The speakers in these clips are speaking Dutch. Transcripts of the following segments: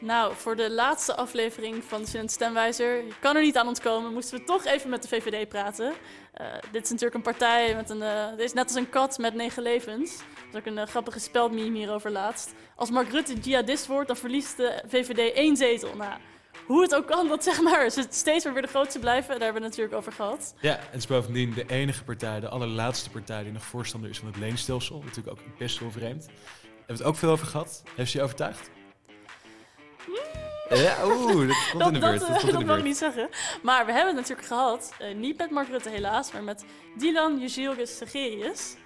Nou, voor de laatste aflevering van de Student Stemwijzer, je kan er niet aan ontkomen, moesten we toch even met de VVD praten. Uh, dit is natuurlijk een partij met een, uh, dit is net als een kat met negen levens. Dat is ook een uh, grappige speldmeme hierover laatst. Als Mark Rutte jihadist wordt, dan verliest de VVD één zetel. Nou, hoe het ook kan dat zeg maar, ze steeds weer de grootste blijven, daar hebben we het natuurlijk over gehad. Ja, het is bovendien de enige partij, de allerlaatste partij die nog voorstander is van het leenstelsel. Natuurlijk ook best wel vreemd. Hebben we het ook veel over gehad. Heeft ze je overtuigd? Ja, oeh, dat komt in de beurt. Dat, dat, mag ik niet zeggen. Maar we hebben het natuurlijk gehad, uh, niet met Mark Rutte helaas, maar met Dylan Jezilgus Segerius.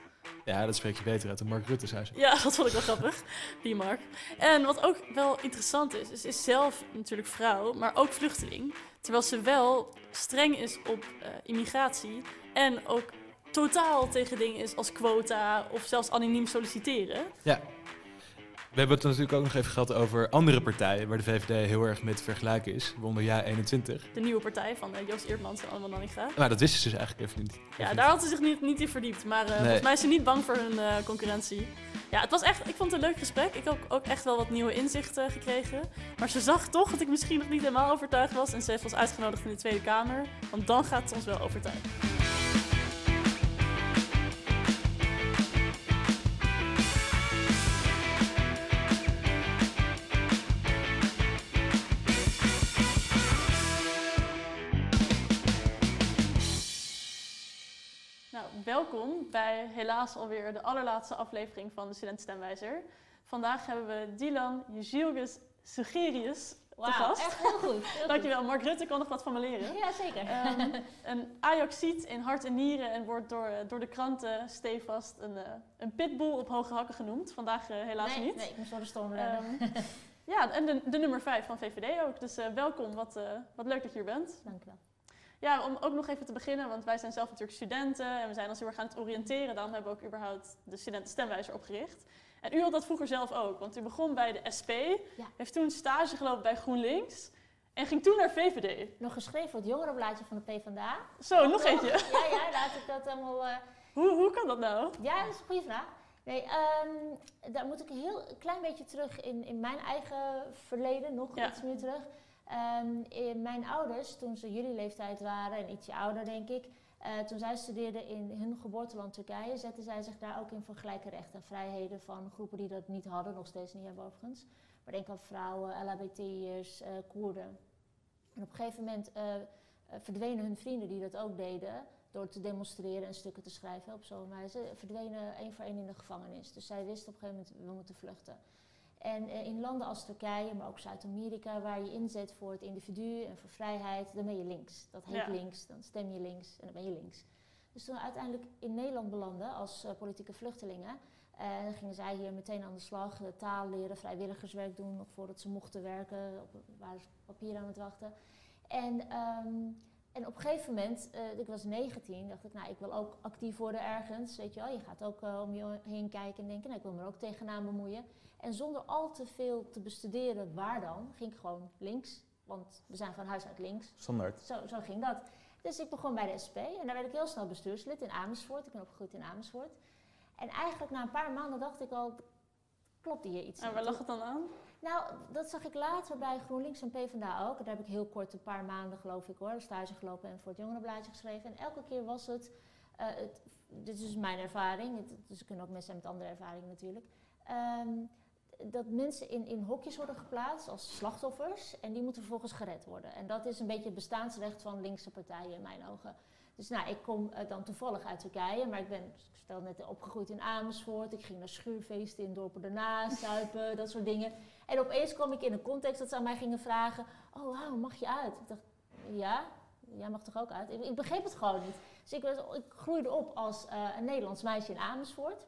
Ja, dat spreek je beter uit de Mark Rutte, zei ze. Ja, dat vond ik wel grappig, die Mark. En wat ook wel interessant is, is, is zelf natuurlijk vrouw, maar ook vluchteling. Terwijl ze wel streng is op uh, immigratie en ook totaal tegen dingen is als quota of zelfs anoniem solliciteren. Ja. We hebben het natuurlijk ook nog even gehad over andere partijen waar de VVD heel erg mee te vergelijken is. Waaronder Ja 21. De nieuwe partij van uh, Joost Eertmans en allemaal Nanninga. Maar dat wisten ze dus eigenlijk even niet. Ja, daar had ze zich niet, niet in verdiept. Maar uh, nee. volgens mij is ze niet bang voor hun uh, concurrentie. Ja, het was echt, ik vond het een leuk gesprek. Ik heb ook echt wel wat nieuwe inzichten gekregen. Maar ze zag toch dat ik misschien nog niet helemaal overtuigd was. En ze heeft ons uitgenodigd in de Tweede Kamer. Want dan gaat het ons wel overtuigen. Welkom bij helaas alweer de allerlaatste aflevering van de Student Stemwijzer. Vandaag hebben we Dylan Jezilgus Sugerius Wauw, gast. echt heel goed. Heel Dankjewel. Mark Rutte kan nog wat van me leren. Ja, zeker. Um, een Ajaxiet in hart en nieren en wordt door, door de kranten stevast een, uh, een pitbull op hoge hakken genoemd. Vandaag uh, helaas nee, niet. Nee, ik moest door de storm rennen. Um, ja, en de, de nummer 5 van VVD ook. Dus uh, welkom. Wat, wat leuk dat je hier bent. Dank je wel. Ja, om ook nog even te beginnen, want wij zijn zelf natuurlijk studenten en we zijn ons heel erg aan het oriënteren. Daarom hebben we ook überhaupt de studentenstemwijzer opgericht. En u had dat vroeger zelf ook, want u begon bij de SP, ja. heeft toen stage gelopen bij GroenLinks en ging toen naar VVD. Nog geschreven voor het jongerenblaadje van de PvdA. Zo, nog eentje. Ja, ja, laat ik dat helemaal... Uh... Hoe, hoe kan dat nou? Ja, dat is een goede vraag. Nee, um, daar moet ik een heel klein beetje terug in, in mijn eigen verleden, nog ja. iets meer terug. Um, mijn ouders, toen ze jullie leeftijd waren en ietsje ouder denk ik, uh, toen zij studeerden in hun geboorteland Turkije, zetten zij zich daar ook in voor gelijke rechten en vrijheden van groepen die dat niet hadden, nog steeds niet hebben overigens. Maar denk aan vrouwen, LHBT'ers, uh, Koerden. En op een gegeven moment verdwenen hun vrienden die dat ook deden, door te demonstreren en stukken te schrijven op zo'n wijze, verdwenen één voor één in de gevangenis. Dus zij wisten op een gegeven moment, we moeten vluchten. En uh, in landen als Turkije, maar ook Zuid-Amerika, waar je inzet voor het individu en voor vrijheid, dan ben je links. Dat heet Ja. links, dan stem je links en dan ben je links. Dus toen we uiteindelijk in Nederland belanden als uh, politieke vluchtelingen, uh, dan gingen zij hier meteen aan de slag, uh, taal leren, vrijwilligerswerk doen, nog voordat ze mochten werken, op, waren ze papier aan het wachten. En, um, en op een gegeven moment, uh, ik was 19, dacht ik, nou ik wil ook actief worden ergens, weet je wel. Je gaat ook uh, om je heen kijken en denken, nou ik wil me er ook tegenaan bemoeien. En zonder al te veel te bestuderen waar dan, ging ik gewoon links. Want we zijn van huis uit links. Standaard. Zo, zo ging dat. Dus ik begon bij de SP en daar werd ik heel snel bestuurslid in Amersfoort. Ik ben opgegroeid in Amersfoort. En eigenlijk na een paar maanden dacht ik al, klopt hier iets En niet? waar lag het dan aan? Nou, dat zag ik later bij GroenLinks en PvdA ook. Daar heb ik heel kort een paar maanden, geloof ik hoor, stage gelopen en voor het jongerenblaadje geschreven. En elke keer was het, uh, het dit is dus mijn ervaring, dus kunnen ook mensen met andere ervaringen natuurlijk. Um, dat mensen in, in hokjes worden geplaatst als slachtoffers en die moeten vervolgens gered worden. En dat is een beetje het bestaansrecht van linkse partijen in mijn ogen. Dus nou, ik kom uh, dan toevallig uit Turkije, maar ik ben, ik vertelde net, opgegroeid in Amersfoort. Ik ging naar schuurfeesten in dorpen daarnaast, zuipen, dat soort dingen. En opeens kwam ik in een context dat ze aan mij gingen vragen, oh wauw, mag je uit? Ik dacht, ja, jij mag toch ook uit? Ik, ik begreep het gewoon niet. Dus ik, was, ik groeide op als uh, een Nederlands meisje in Amersfoort.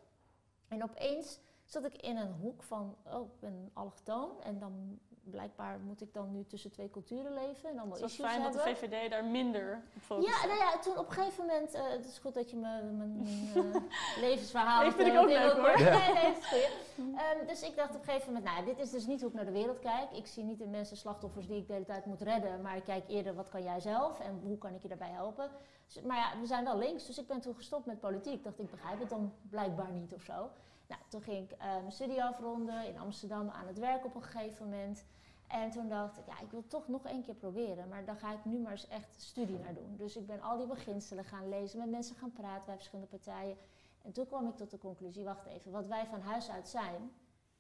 En opeens zat ik in een hoek van, oh, ik ben allochtoon en dan blijkbaar moet ik dan nu tussen twee culturen leven en allemaal Het was issues fijn dat de hebben. VVD daar minder op focust. Ja, nou ja, toen op een gegeven moment, uh, het is goed dat je me mijn uh, levensverhaal... Nee, vind ik ook leuk hoor. Nee, nee, dat is goed. Um, dus ik dacht op een gegeven moment, nou dit is dus niet hoe ik naar de wereld kijk. Ik zie niet in mensen slachtoffers die ik de hele tijd moet redden, maar ik kijk eerder wat kan jij zelf en hoe kan ik je daarbij helpen. Dus, maar ja, we zijn wel links, dus ik ben toen gestopt met politiek. Ik dacht, ik begrijp het dan blijkbaar niet of zo. Nou, toen ging ik uh, mijn studie afronden in Amsterdam aan het werk op een gegeven moment. En toen dacht ik, ja, ik wil toch nog één keer proberen. Maar dan ga ik nu maar eens echt studie naar doen. Dus ik ben al die beginselen gaan lezen, met mensen gaan praten bij verschillende partijen. En toen kwam ik tot de conclusie, wacht even, wat wij van huis uit zijn,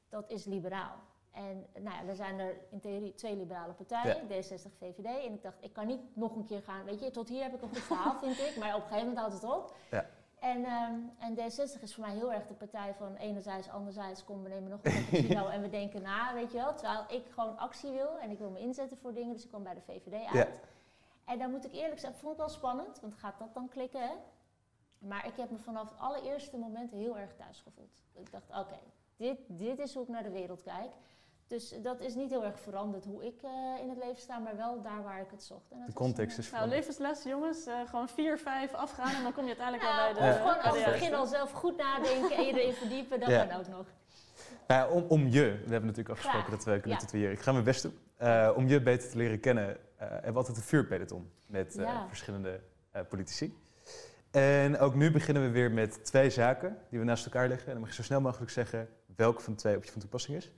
dat is liberaal. En nou ja, er zijn er in theorie twee liberale partijen, D66, VVD. En ik dacht, ik kan niet nog een keer gaan, weet je, tot hier heb ik een goed verhaal, vind ik. Maar op een gegeven moment houdt het op. Ja. En, ehm, en D60 is voor mij heel erg de partij van enerzijds, anderzijds, kom we nemen nog een cappuccino en we denken na, weet je wel. Terwijl ik gewoon actie wil en ik wil me inzetten voor dingen, dus ik kwam bij de VVD uit. Ja. En dan moet ik eerlijk zeggen, vond ik wel spannend, want gaat dat dan klikken, hè? Maar ik heb me vanaf het allereerste moment heel erg thuis gevoeld. Ik dacht, oké, dit, dit is hoe ik naar de wereld kijk. Dus dat is niet heel erg veranderd hoe ik eh, in het leven sta, maar wel daar waar ik het zocht. En dat De context eh, is Nou, levensles, jongens. eh, gewoon vier, vijf afgaan en dan kom je uiteindelijk Ja, wel bij de... of gewoon de het begin al zelf goed nadenken en je erin verdiepen, dat Ja. kan ook nog. Nou ja, om, om je, we hebben natuurlijk afgesproken Graag. dat we kunnen Ja. tatoeëren. Ik ga mijn best doen. Eh, om je beter te leren kennen, eh, hebben we altijd een vuurpeloton met eh, Ja. verschillende eh, politici. En ook nu beginnen we weer met twee zaken die we naast elkaar leggen. En dan mag je zo snel mogelijk zeggen welke van de twee op je van toepassing is.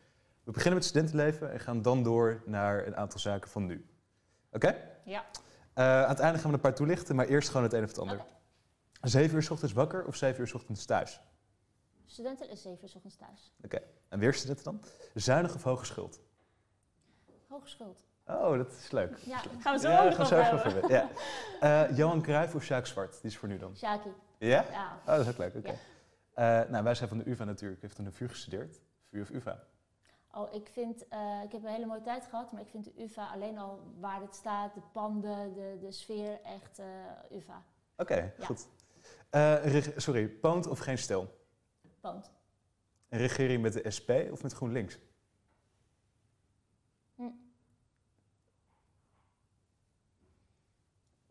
We beginnen met studentenleven en gaan dan door naar een aantal zaken van nu. Oké? Ja. Eh, aan het einde gaan we een paar toelichten, maar eerst gewoon het een of het ander. Oké. Zeven uur 's ochtends wakker of zeven uur 's ochtends thuis? Studenten is zeven uur 's ochtends thuis. En weer studenten dan? Zuinig of hoge schuld? Hoge schuld. Oh, dat is leuk. Ja, Gaan we zo Ja, gaan we zo over hebben. Ja. Eh, Johan Cruijff of Sjaak Zwart? Die is voor nu dan. Shaki. Ja? Ja. Oh, dat is ook leuk. Oké. Ja. Eh, nou, wij zijn van de UvA natuurlijk. Ik heb aan de VU gestudeerd. VU of UvA? Oh, ik vind, eh, ik heb een hele mooie tijd gehad, maar ik vind de UvA alleen al waar het staat, de panden, de, de sfeer, echt eh, UvA. Oké, Ja. goed. Eh, sorry, Poont of geen stel? Poont. Een regering met de SP of met GroenLinks?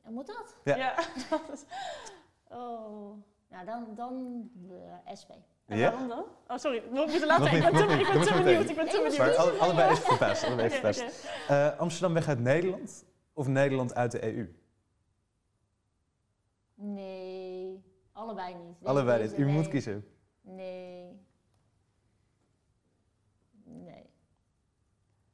En moet dat? Ja. Ja. dat is- Oh, nou dan, dan eh, SP. En Ja? waarom dan? Oh, sorry. Nog niet te laat. Nog Ik niet, ben te, niet. ik ben te benieuwd. Ik ben te benieuwd. maar is alle- het allebei even verbaasd. Allebei even verbaasd. oké. Eh, Amsterdam weg uit Nederland of Nederland uit de EU? Nee, allebei niet. Allebei niet. U moet kiezen. Nee.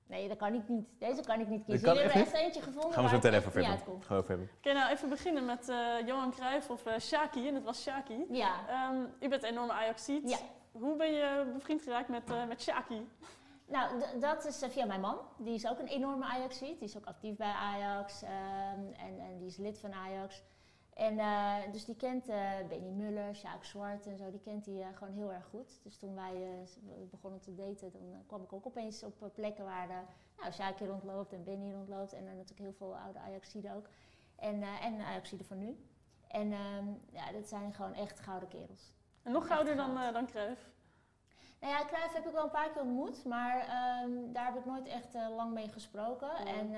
Nee, dat kan ik niet. Deze kan ik niet kiezen. Jullie hebben echt eentje gevonden Gaan we zo meteen even uitkom. Gaan we. Oké, nou even beginnen met eh, Johan Cruijff of eh Shaki. En het was Shaki. Ja. Ehm, u bent een enorme Ajaxiet. Ja. Hoe ben je bevriend geraakt met, eh met Shaki? Nou, dat is via mijn man. Die is ook een enorme Ajaxiet. Die is ook actief bij Ajax ehm, en, en die is lid van Ajax. En eh, dus die kent eh Benny Muller, Sjaak Zwart en zo, die kent hij eh, gewoon heel erg goed. Dus toen wij begonnen te daten, dan kwam ik ook opeens op plekken waar nou, Sjaak hier rondloopt en Benny rondloopt. En eh, natuurlijk heel veel oude Ajaxiden ook. En, en Ajaxiden van nu. En ehm, ja, dat zijn gewoon echt gouden kerels. En nog gouder dan, dan Cruijff. Nou ja, Cruijff heb ik wel een paar keer ontmoet, maar ehm, daar heb ik nooit echt lang mee gesproken. Ja. En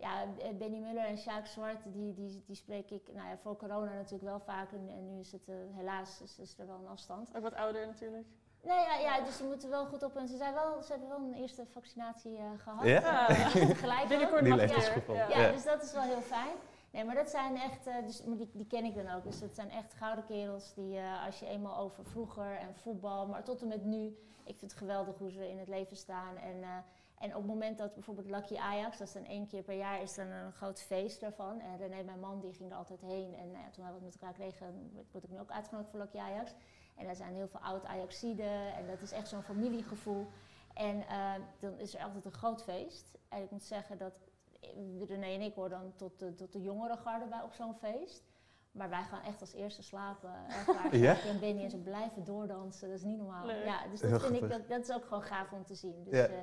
ja, B- Benny Muller en Sjaak Zwart, die, die, die spreek ik nou ja, voor corona natuurlijk wel vaak. En, en nu is het eh, helaas is, is er wel een afstand. Ook wat ouder natuurlijk. Nee, ja, ja, dus ze moeten wel goed op. En ze, zijn wel, ze hebben wel een eerste vaccinatie eh, gehad. Ja? Ja. Gelijk. Binnenkort Die nog. Ja, Ja. dus dat is wel heel fijn. Nee, maar dat zijn echt, eh, dus, maar die, die ken ik dan ook. Dus dat zijn echt gouden kerels die, eh, als je eenmaal over vroeger en voetbal, maar tot en met nu, ik vind het geweldig hoe ze in het leven staan. En, eh, en op het moment dat bijvoorbeeld Lucky Ajax, dat is dan één keer per jaar, is dan een groot feest daarvan. En René, mijn man, die ging er altijd heen. En nou ja, toen wij wat met elkaar kregen, word ik nu ook uitgenodigd voor Lucky Ajax. En daar zijn heel veel oud Ajaxiden en dat is echt zo'n familiegevoel. En eh, dan is er altijd een groot feest. En ik moet zeggen dat René en ik horen dan tot de, tot de jongere garde bij op zo'n feest. Maar wij gaan echt als eerste slapen. Echt waar. Ja? En Benny en ze blijven doordansen. Dat is niet normaal. Leuk. Ja, dus dat, vind ik, dat, dat is ook gewoon gaaf om te zien. Dus Ja. eh,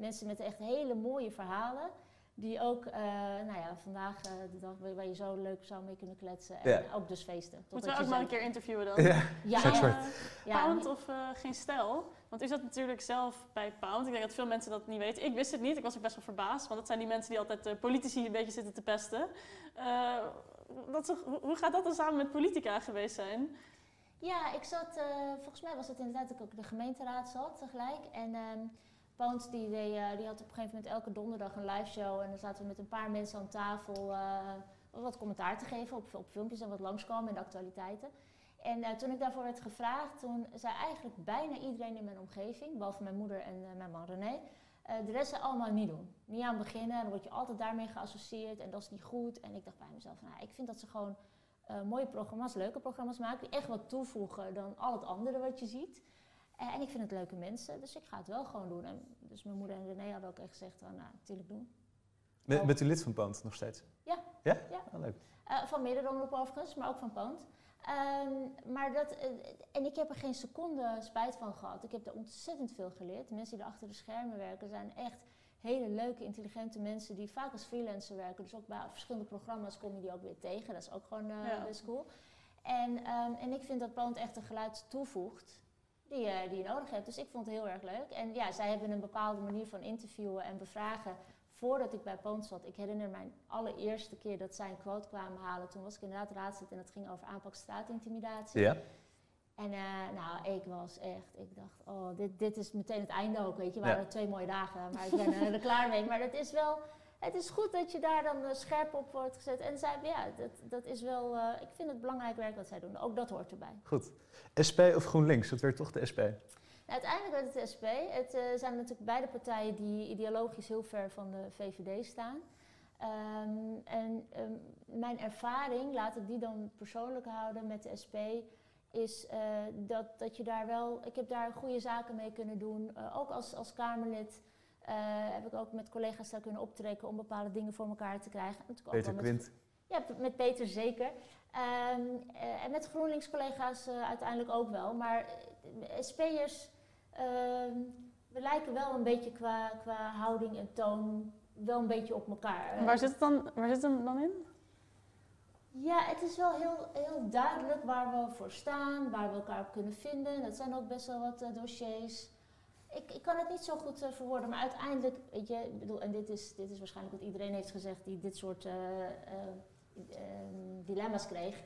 mensen met echt hele mooie verhalen. Die ook, eh, nou ja, vandaag eh, de dag waar je zo leuk zou mee kunnen kletsen. En Ja. ook dus feesten. Moeten Totdat we ook maar een keer interviewen dan. Ja. Ja, Pound of eh, geen stijl? Want u zat natuurlijk zelf bij Pound. Ik denk dat veel mensen dat niet weten. Ik wist het niet. Ik was ook best wel verbaasd. Want dat zijn die mensen die altijd eh, politici een beetje zitten te pesten. Eh, dat is toch- hoe- gaat dat dan samen met politica geweest zijn? Ja, ik zat, eh, volgens mij was het inderdaad dat ik ook de gemeenteraad zat tegelijk. En Pound die, eh, die had op een gegeven moment elke donderdag een live show. En dan zaten we met een paar mensen aan tafel eh, wat commentaar te geven op, op filmpjes en wat langskomen de actualiteiten. En eh, toen ik daarvoor werd gevraagd, toen zei eigenlijk bijna iedereen in mijn omgeving, behalve mijn moeder en mijn man René, de rest allemaal niet doen. Niet aan beginnen, dan word je altijd daarmee geassocieerd en dat is niet goed. En ik dacht bij mezelf, nou, ik vind dat ze gewoon mooie programma's, leuke programma's maken, die echt wat toevoegen dan al het andere wat je ziet. Eh, en ik vind het leuke mensen, dus ik ga het wel gewoon doen. En dus mijn moeder en René hadden ook echt gezegd, van, nou, natuurlijk doen. Met, bent u lid van Poont nog steeds? Ja. Ja? Ja. Oh, leuk. Eh, van meerdere omroepen overigens, maar ook van Poont. Ehm, maar dat, eh, en ik heb er geen seconde spijt van gehad. Ik heb er ontzettend veel geleerd. De mensen die er achter de schermen werken zijn echt hele leuke, intelligente mensen die vaak als freelancer werken. Dus ook bij verschillende programma's kom je die ook weer tegen. Dat is ook gewoon eh, Ja. best cool. En, ehm, en ik vind dat Poont echt een geluid toevoegt die, je- die je nodig hebt. Dus ik vond het heel erg leuk. En ja, zij hebben een bepaalde manier van interviewen en bevragen voordat ik bij Poont zat, ik herinner mijn allereerste keer dat zij een quote kwamen halen. Toen was ik inderdaad raadslid en het ging over aanpak straatintimidatie. Ja? En eh, nou, ik was echt, ik dacht, oh, dit, dit is meteen het einde ook, weet je. We Ja. waren twee mooie dagen, maar ik ben er klaar mee. Maar het is wel, het is goed dat je daar dan eh, scherp op wordt gezet. En zij, ja, dat, dat is wel, eh, ik vind het belangrijk werk wat zij doen. Ook dat hoort erbij. Goed. SP of GroenLinks? Dat werd toch de SP. Nou, uiteindelijk werd het de SP. Het eh, zijn natuurlijk beide partijen die ideologisch heel ver van de VVD staan. Ehm, en ehm, mijn ervaring, laat ik die dan persoonlijk houden met de SP, is dat, dat je daar wel. Ik heb daar goede zaken mee kunnen doen. Ook als, als Kamerlid heb ik ook met collega's daar kunnen optrekken om bepaalde dingen voor elkaar te krijgen. Ook Peter met Quint. ja, met Peter zeker. Ehm, eh, en met GroenLinks-collega's eh, uiteindelijk ook wel. Maar SP'ers, ehm, we lijken wel een beetje qua, qua houding en toon wel een beetje op elkaar. En waar zit het dan, waar zit hem dan in? Ja, het is wel heel, heel duidelijk waar we voor staan, waar we elkaar op kunnen vinden. Dat zijn ook best wel wat eh, dossiers. Ik, ik kan het niet zo goed eh, verwoorden, maar uiteindelijk, weet je, ik bedoel, en dit is, dit is waarschijnlijk wat iedereen heeft gezegd die dit soort eh, eh, ehm, dilemma's kreeg.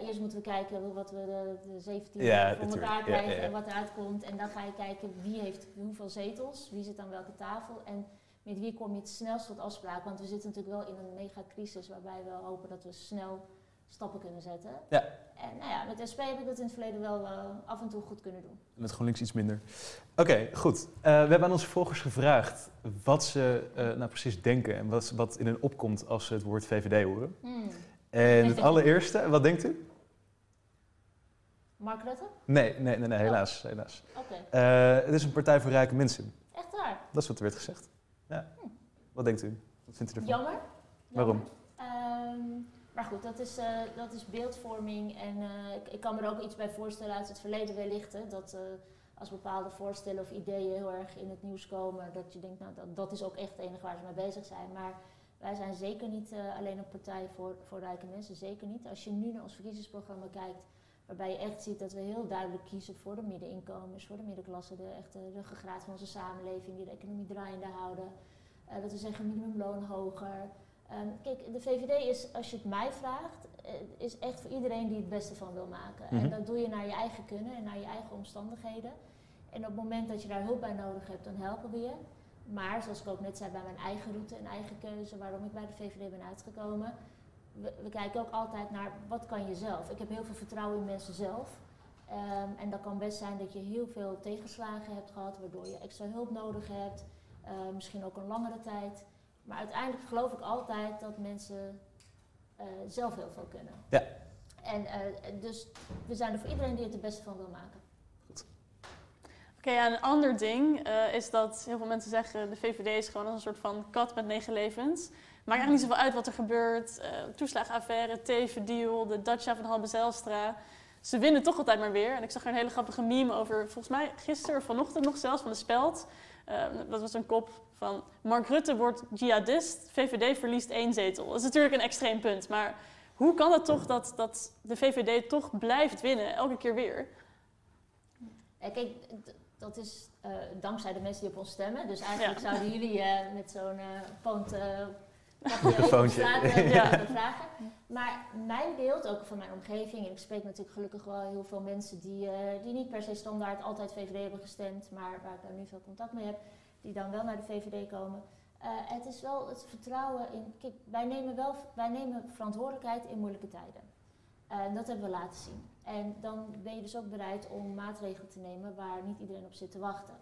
Eerst moeten we kijken wat we de, de 17 Ja, voor elkaar krijgen ja, ja. en wat eruit komt. En dan ga je kijken wie heeft hoeveel zetels, wie zit aan welke tafel en met wie kom je het snelst tot afspraak. Want we zitten natuurlijk wel in een megacrisis waarbij we hopen dat we snel stappen kunnen zetten. Ja. En nou ja, met SP heb ik dat in het verleden wel eh, af en toe goed kunnen doen. Met GroenLinks iets minder. Oké, goed. Eh, we hebben aan onze volgers gevraagd wat ze eh, nou precies denken en wat, wat in hen opkomt als ze het woord VVD horen. Hmm. En het allereerste, wat denkt u? Mark Rutte? Nee, nee, nee, nee helaas. helaas. Oké, Eh, het is een partij voor rijke mensen. echt waar. Dat is wat er werd gezegd. Ja. Wat denkt u? Wat vindt u ervan? Jammer. Waarom? Maar goed, dat is, eh, dat is beeldvorming en eh, ik, ik kan me er ook iets bij voorstellen uit het verleden wellicht. Dat eh, als bepaalde voorstellen of ideeën heel erg in het nieuws komen, dat je denkt, nou dat, dat is ook echt het enige waar ze mee bezig zijn. Maar wij zijn zeker niet alleen een partij voor, voor rijke mensen, zeker niet. Als je nu naar ons verkiezingsprogramma kijkt, waarbij je echt ziet dat we heel duidelijk kiezen voor de middeninkomens, voor de middenklasse, de echte ruggengraat van onze samenleving, die de economie draaiende houden. Dat we zeggen minimumloon hoger. Ehm, kijk, de VVD is, als je het mij vraagt, eh, is echt voor iedereen die het beste van wil maken. Mhm. En dat doe je naar je eigen kunnen en naar je eigen omstandigheden. En op het moment dat je daar hulp bij nodig hebt, dan helpen we je. Maar zoals ik ook net zei, bij mijn eigen route en eigen keuze, waarom ik bij de VVD ben uitgekomen, we, we kijken ook altijd naar wat kan je zelf. Ik heb heel veel vertrouwen in mensen zelf. Ehm, en dat kan best zijn dat je heel veel tegenslagen hebt gehad, waardoor je extra hulp nodig hebt. eh, misschien ook een langere tijd. Maar uiteindelijk geloof ik altijd dat mensen eh, zelf heel veel kunnen. Ja. En eh, dus we zijn er voor iedereen die het het beste van wil maken. Oké, ja, een ander ding eh, is dat heel veel mensen zeggen... de VVD is gewoon als een soort van kat met negen levens. Maakt eigenlijk niet zoveel uit wat er gebeurt. eh toeslagenaffaire, TV-deal, de Dacia van Halbe Zijlstra. Ze winnen toch altijd maar weer. En ik zag er een hele grappige meme over, volgens mij gisteren of vanochtend nog zelfs, van de Speld. Eh, dat was een kop van Mark Rutte wordt jihadist, VVD verliest één zetel. Dat is natuurlijk een extreem punt, maar hoe kan het toch dat, dat de VVD toch blijft winnen, elke keer weer? Ja, kijk, dat is eh, dankzij de mensen die op ons stemmen. Dus eigenlijk Ja. zouden jullie eh, met zo'n pont eh Microfoontje. ja. Vragen. Maar mijn beeld, ook van mijn omgeving, en ik spreek natuurlijk gelukkig wel heel veel mensen die, eh, die niet per se standaard altijd VVD hebben gestemd, maar waar ik dan nu veel contact mee heb, die dan wel naar de VVD komen. Eh, het is wel het vertrouwen in. Wij nemen wel wij nemen verantwoordelijkheid in moeilijke tijden. Eh, En dat hebben we laten zien. En dan ben je dus ook bereid om maatregelen te nemen waar niet iedereen op zit te wachten.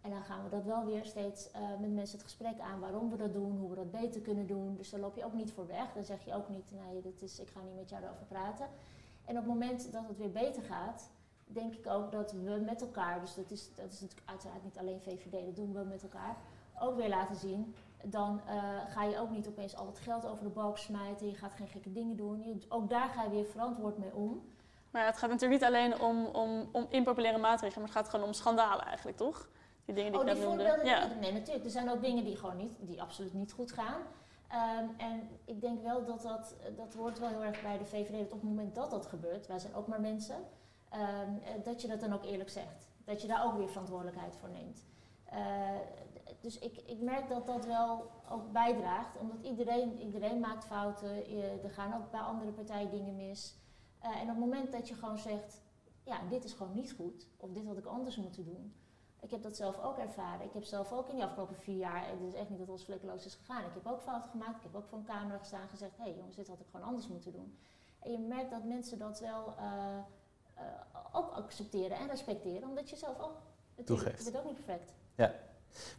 En dan gaan we dat wel weer steeds eh, met mensen het gesprek aan waarom we dat doen, hoe we dat beter kunnen doen. Dus daar loop je ook niet voor weg. Dan zeg je ook niet, nee, dit is, ik ga niet met jou erover praten. En op het moment dat het weer beter gaat, denk ik ook dat we met elkaar, dus dat is, dat is natuurlijk uiteraard niet alleen VVD, dat doen we met elkaar, ook weer laten zien. Dan eh, ga je ook niet opeens al het geld over de balk smijten, je gaat geen gekke dingen doen. Je, ook daar ga je weer verantwoord mee om. Maar het gaat natuurlijk niet alleen om, om, om impopulaire maatregelen, maar het gaat gewoon om schandalen eigenlijk, toch? Die dingen die oh, ik net noemde. Ja. Nee, natuurlijk. Er zijn ook dingen die gewoon niet, die absoluut niet goed gaan. Ehm, en ik denk wel dat dat, dat hoort wel heel erg bij de VVD, dat op het moment dat dat gebeurt, wij zijn ook maar mensen, dat je dat dan ook eerlijk zegt. Dat je daar ook weer verantwoordelijkheid voor neemt. Eh, dus ik, ik merk dat dat wel ook bijdraagt, omdat iedereen, iedereen maakt fouten, er gaan ook bij andere partijen dingen mis. Eh, en op het moment dat je gewoon zegt, ja, dit is gewoon niet goed, of dit had ik anders moeten doen. Ik heb dat zelf ook ervaren. Ik heb zelf ook in die afgelopen vier jaar, het is echt niet dat alles vlekkeloos is gegaan. Ik heb ook fouten gemaakt. Ik heb ook voor een camera gestaan en gezegd, hé hey jongens, dit had ik gewoon anders moeten doen. En je merkt dat mensen dat wel eh, eh, ook accepteren en respecteren, omdat je zelf ook, natuurlijk, Toegeeft. je bent ook niet perfect. We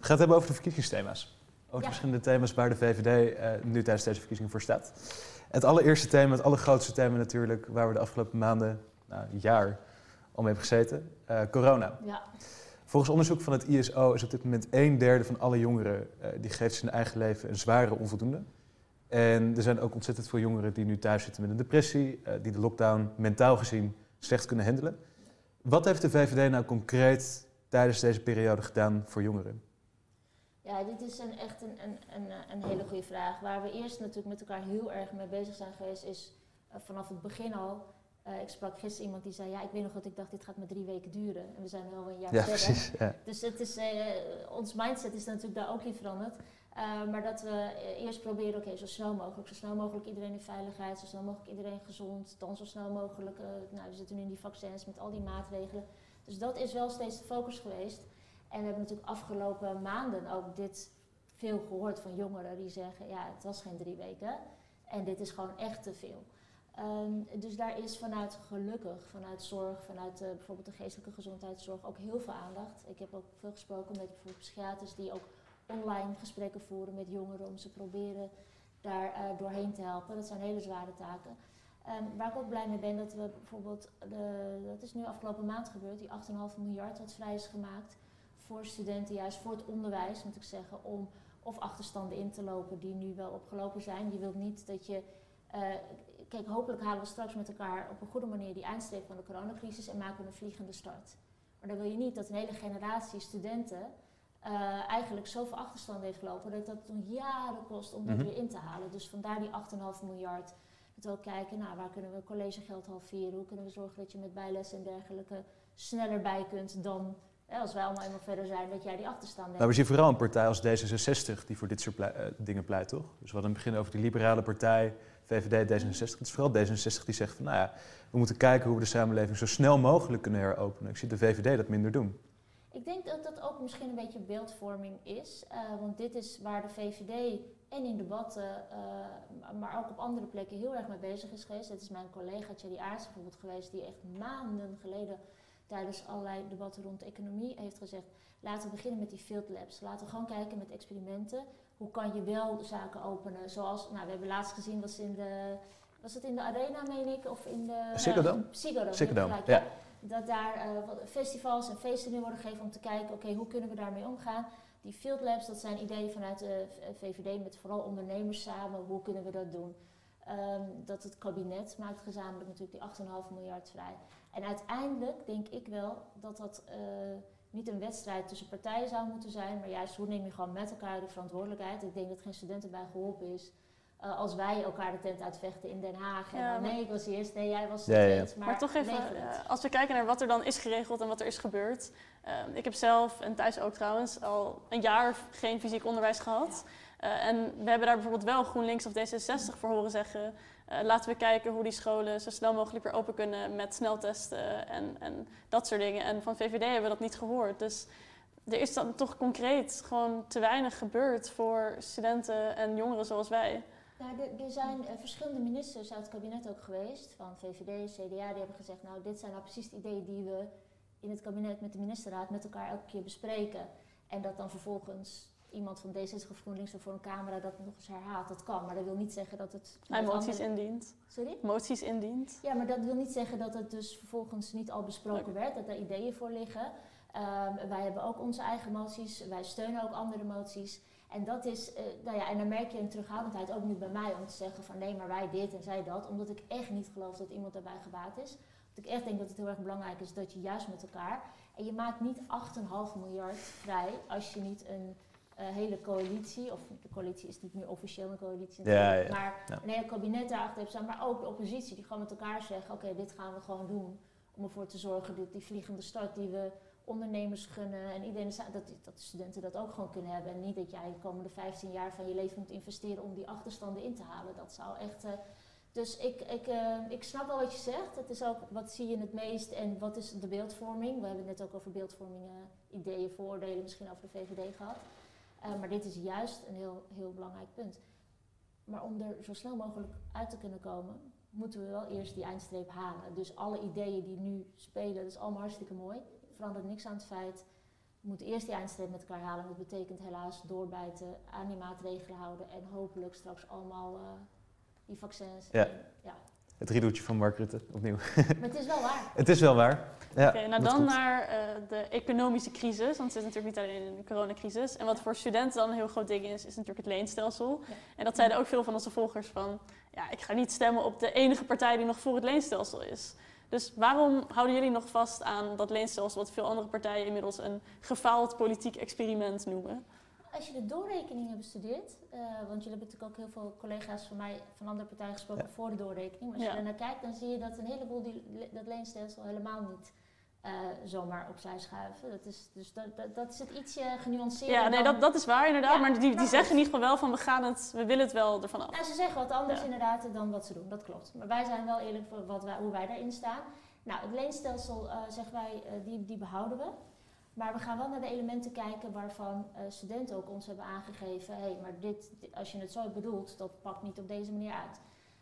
gaan het hebben over de verkiezingsthema's. Over de Ja. verschillende thema's waar de VVD eh, nu tijdens deze verkiezingen voor staat. Het allereerste thema, het allergrootste thema natuurlijk, waar we de afgelopen maanden, nou, jaar al mee hebben gezeten, eh, corona. Ja, Volgens onderzoek van het ISO is op dit moment een derde van alle jongeren die geeft zijn eigen leven een zware onvoldoende. En er zijn ook ontzettend veel jongeren die nu thuis zitten met een depressie, die de lockdown mentaal gezien slecht kunnen handelen. Wat heeft de VVD nou concreet tijdens deze periode gedaan voor jongeren? ja dit is een, echt een, een, een, een hele goede vraag. Waar we eerst natuurlijk met elkaar heel erg mee bezig zijn geweest, is eh, vanaf het begin al. eh, ik sprak gisteren iemand die zei, ja, ik weet nog dat ik dacht, dit gaat maar drie weken duren. En we zijn nu al een jaar Ja, verder. precies. Ja. Dus het is, eh, ons mindset is natuurlijk daar ook in veranderd. Eh, maar dat we eh, eerst proberen, oké, zo snel mogelijk, zo snel mogelijk iedereen in veiligheid, zo snel mogelijk iedereen gezond, dan zo snel mogelijk, eh, nou we zitten nu in die vaccins met al die maatregelen. Dus dat is wel steeds de focus geweest. En we hebben natuurlijk afgelopen maanden ook dit veel gehoord van jongeren die zeggen, ja het was geen drie weken en dit is gewoon echt te veel. Ehm, dus daar is vanuit gelukkig, vanuit zorg, vanuit bijvoorbeeld de geestelijke gezondheidszorg ook heel veel aandacht. Ik heb ook veel gesproken met bijvoorbeeld psychiaters die ook online gesprekken voeren met jongeren om ze proberen daar eh, doorheen te helpen. Dat zijn hele zware taken. Ehm, waar ik ook blij mee ben dat we bijvoorbeeld, de, dat is nu afgelopen maand gebeurd, die 8,5 miljard wat vrij is gemaakt voor studenten, juist voor het onderwijs moet ik zeggen, om of achterstanden in te lopen die nu wel opgelopen zijn. Je wilt niet dat je eh, kijk, hopelijk halen we straks met elkaar op een goede manier die eindstreep van de coronacrisis en maken we een vliegende start. Maar dan wil je niet dat een hele generatie studenten eh, eigenlijk zoveel achterstand heeft gelopen dat dat nog jaren kost om dat Mhm. weer in te halen. Dus vandaar die 8,5 miljard. Dat we ook kijken, nou, waar kunnen we collegegeld halveren? Hoe kunnen we zorgen dat je met bijles en dergelijke sneller bij kunt dan hè, als wij allemaal eenmaal verder zijn, dat jij die achterstand hebt. Nou, we zien vooral een partij als D66 die voor dit soort plei- eh, dingen pleit, toch? Dus we hadden in het begin over die liberale partij, VVD, D66. Het is vooral D66 die zegt van, nou ja, we moeten kijken hoe we de samenleving zo snel mogelijk kunnen heropenen. Ik zie de VVD dat minder doen. Ik denk dat dat ook misschien een beetje beeldvorming is. eh, want dit is waar de VVD en in debatten, eh, maar ook op andere plekken heel erg mee bezig is geweest. Het is mijn collega Thierry Aarts bijvoorbeeld geweest, die echt maanden geleden tijdens allerlei debatten rond de economie heeft gezegd: laten we beginnen met die field labs. Laten we gewoon kijken met experimenten. Hoe kan je wel zaken openen? Zoals, nou, we hebben laatst gezien, was in de. Was het in de arena, meen ik? Of in de... Ziggo Dome? Dome, ja. Dat daar eh, festivals en feesten nu worden gegeven om te kijken, oké, hoe kunnen we daarmee omgaan? Die field labs, dat zijn ideeën vanuit de VVD met vooral ondernemers samen. Hoe kunnen we dat doen? Ehm, dat het kabinet maakt gezamenlijk natuurlijk die 8,5 miljard vrij. En uiteindelijk denk ik wel dat dat eh, niet een wedstrijd tussen partijen zou moeten zijn, maar juist hoe neem je gewoon met elkaar de verantwoordelijkheid. Ik denk dat geen student erbij geholpen is. Eh, als wij elkaar de tent uitvechten in Den Haag. En Ja, dan, maar- nee, ik was eerst, nee, jij was Ja, ja, ja. het. Maar, toch even, eh, als we kijken naar wat er dan is geregeld en wat er is gebeurd. eh, ik heb zelf, en thuis ook trouwens, al een jaar geen fysiek onderwijs gehad. Eh, en we hebben daar bijvoorbeeld wel GroenLinks of D66 voor horen zeggen. eh, laten we kijken hoe die scholen zo snel mogelijk weer open kunnen met sneltesten en, en dat soort dingen. En van VVD hebben we dat niet gehoord. Dus er is dan toch concreet gewoon te weinig gebeurd voor studenten en jongeren zoals wij. Nou, er, er zijn eh, verschillende ministers uit het kabinet ook geweest, van VVD, CDA, die hebben gezegd, nou dit zijn nou precies de ideeën die we in het kabinet met de ministerraad met elkaar elke keer bespreken. En dat dan vervolgens iemand van D66 of GroenLinks of voor een camera dat nog eens herhaalt. Dat kan, maar dat wil niet zeggen dat het... Hij moties andere- indient. Sorry? Moties indient. Ja, maar dat wil niet zeggen dat het dus vervolgens niet al besproken werd, dat er ideeën voor liggen. Ehm, wij hebben ook onze eigen moties, wij steunen ook andere moties. En dat is, eh, nou ja, en dan merk je een terughoudendheid ook nu bij mij om te zeggen van nee, maar wij dit en zij dat. Omdat ik echt niet geloof dat iemand daarbij gebaat is. Want ik echt denk dat het heel erg belangrijk is dat je juist met elkaar. En je maakt niet 8,5 miljard vrij als je niet een eh, hele coalitie, of de coalitie is niet meer officieel een coalitie, Ja, natuurlijk, ja, maar ja. een hele kabinet daarachter hebt staan, maar ook de oppositie die gewoon met elkaar zeggen: oké, dit gaan we gewoon doen. Om ervoor te zorgen dat die vliegende start die we ondernemers gunnen en iedereen, dat, dat de studenten dat ook gewoon kunnen hebben. En niet dat jij de komende 15 jaar van je leven moet investeren om die achterstanden in te halen. Dat zou echt. eh, dus ik, ik, eh, ik snap wel wat je zegt. Het is ook wat zie je het meest en wat is de beeldvorming. We hebben het net ook over beeldvorming, eh, ideeën, vooroordelen, misschien over de VVD gehad. Eh, maar dit is juist een heel, heel belangrijk punt. Maar om er zo snel mogelijk uit te kunnen komen, moeten we wel eerst die eindstreep halen. Dus alle ideeën die nu spelen, dat is allemaal hartstikke mooi. Verandert niks aan het feit. We moeten eerst die eindstreep met elkaar halen. Dat betekent helaas doorbijten, aan die maatregelen houden en hopelijk straks allemaal eh, die vaccins. Ja. En, ja. Het driedoeltje van Mark Rutte, opnieuw. Maar het is wel waar. Het is wel waar. Ja, Oké, nou dan naar eh, de economische crisis. Want het zit natuurlijk niet alleen in de coronacrisis. En wat voor studenten dan een heel groot ding is, is natuurlijk het leenstelsel. Ja. En dat zeiden ook veel van onze volgers van... Ja, ik ga niet stemmen op de enige partij die nog voor het leenstelsel is. Dus waarom houden jullie nog vast aan dat leenstelsel... wat veel andere partijen inmiddels een gefaald politiek experiment noemen? Als je de doorrekening hebt bestudeerd, eh, want jullie hebben natuurlijk ook heel veel collega's van mij van andere partijen gesproken Ja. voor de doorrekening. Maar als Ja. je er naar kijkt, dan zie je dat een heleboel die, dat leenstelsel helemaal niet eh, zomaar opzij schuiven. Dat is, dus dat, dat, dat is het ietsje genuanceerder. Ja, nee, dan- dat, dat is waar inderdaad. Ja, maar die, die zeggen in ieder geval wel van... we, gaan het, we willen het wel ervan af. Nou, ze zeggen wat anders Ja. inderdaad dan wat ze doen, dat klopt. Maar wij zijn wel eerlijk voor wat wij, hoe wij daarin staan. Nou, het leenstelsel, eh, zeggen wij, eh, die, die behouden we. Maar we gaan wel naar de elementen kijken waarvan studenten ook ons hebben aangegeven... hé, hey, maar dit- als je het zo bedoelt, dat pakt niet op deze manier uit.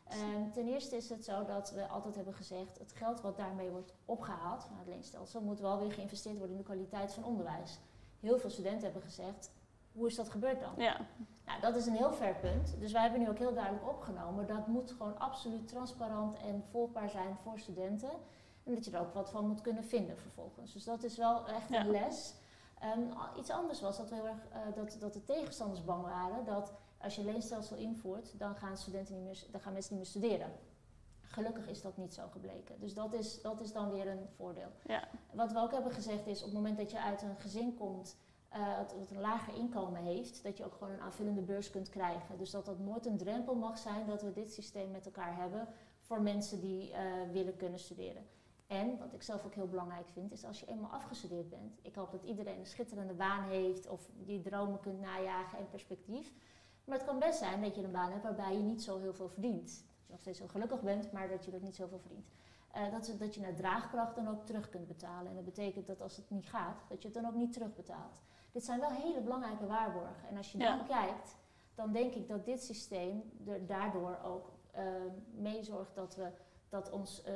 Ehm, ten eerste is het zo dat we altijd hebben gezegd... het geld wat daarmee wordt opgehaald van het leenstelsel... moet wel weer geïnvesteerd worden in de kwaliteit van onderwijs. Heel veel studenten hebben gezegd, hoe is dat gebeurd dan? Ja, Nou, dat is een heel ver punt. Dus wij hebben nu ook heel duidelijk opgenomen. Dat moet gewoon absoluut transparant en volgbaar zijn voor studenten. En dat je er ook wat van moet kunnen vinden vervolgens. Dus dat is wel echt een Ja. les. Ehm, iets anders was dat, we heel erg, eh, dat, dat de tegenstanders bang waren. Dat als je leenstelsel invoert, dan gaan, studenten niet meer, dan gaan mensen niet meer studeren. Gelukkig is dat niet zo gebleken. Dus dat is, dat is dan weer een voordeel. ja. Wat we ook hebben gezegd is, op het moment dat je uit een gezin komt dat dat een lager inkomen heeft, dat je ook gewoon een aanvullende beurs kunt krijgen. Dus dat dat nooit een drempel mag zijn dat we dit systeem met elkaar hebben voor mensen die eh, willen kunnen studeren. En wat ik zelf ook heel belangrijk vind, is als je eenmaal afgestudeerd bent. Ik hoop dat iedereen een schitterende baan heeft of die dromen kunt najagen en perspectief. Maar het kan best zijn dat je een baan hebt waarbij je niet zo heel veel verdient. Dat je nog steeds heel gelukkig bent, maar dat je er niet zoveel verdient. Eh, dat, dat je naar draagkracht dan ook terug kunt betalen. En dat betekent dat als het niet gaat, dat je het dan ook niet terugbetaalt. Dit zijn wel hele belangrijke waarborgen. En als je Ja. dan kijkt, dan denk ik dat dit systeem er daardoor ook eh, mee zorgt dat, we, dat, ons, eh,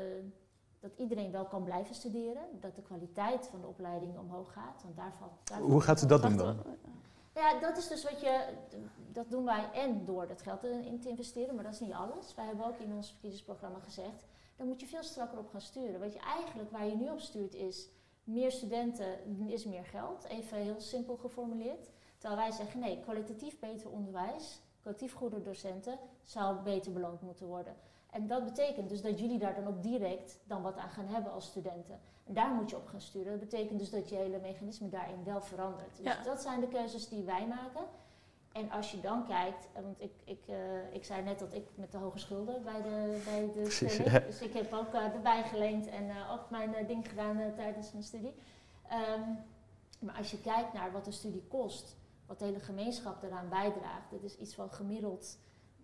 dat iedereen wel kan blijven studeren. Dat de kwaliteit van de opleiding omhoog gaat. Want daarvan, daarvan Hoe gaat u dat doen Wacht, ja, dat is dus wat je. Dat doen wij en door dat geld in te investeren, maar dat is niet alles. Wij hebben ook in ons verkiezingsprogramma gezegd. Dan moet je veel strakker op gaan sturen. Wat je eigenlijk waar je nu op stuurt is. Meer studenten is meer geld. Even heel simpel geformuleerd. Terwijl wij zeggen nee, kwalitatief beter onderwijs, kwalitatief goede docenten zou beter beloond moeten worden. En dat betekent dus dat jullie daar dan ook direct dan wat aan gaan hebben als studenten. En daar moet je op gaan sturen. Dat betekent dus dat je hele mechanisme daarin wel verandert. Dus Ja. dat zijn de keuzes die wij maken. En als je dan kijkt, eh, want ik, ik, eh, ik zei net dat ik met de hoge schulden bij de, bij de Precies, stelling, ja. dus ik heb ook uh, erbij geleend en eh, ook mijn eh, ding gedaan eh, tijdens mijn studie. Ehm, maar als je kijkt naar wat de studie kost, wat de hele gemeenschap eraan bijdraagt, dat is iets van gemiddeld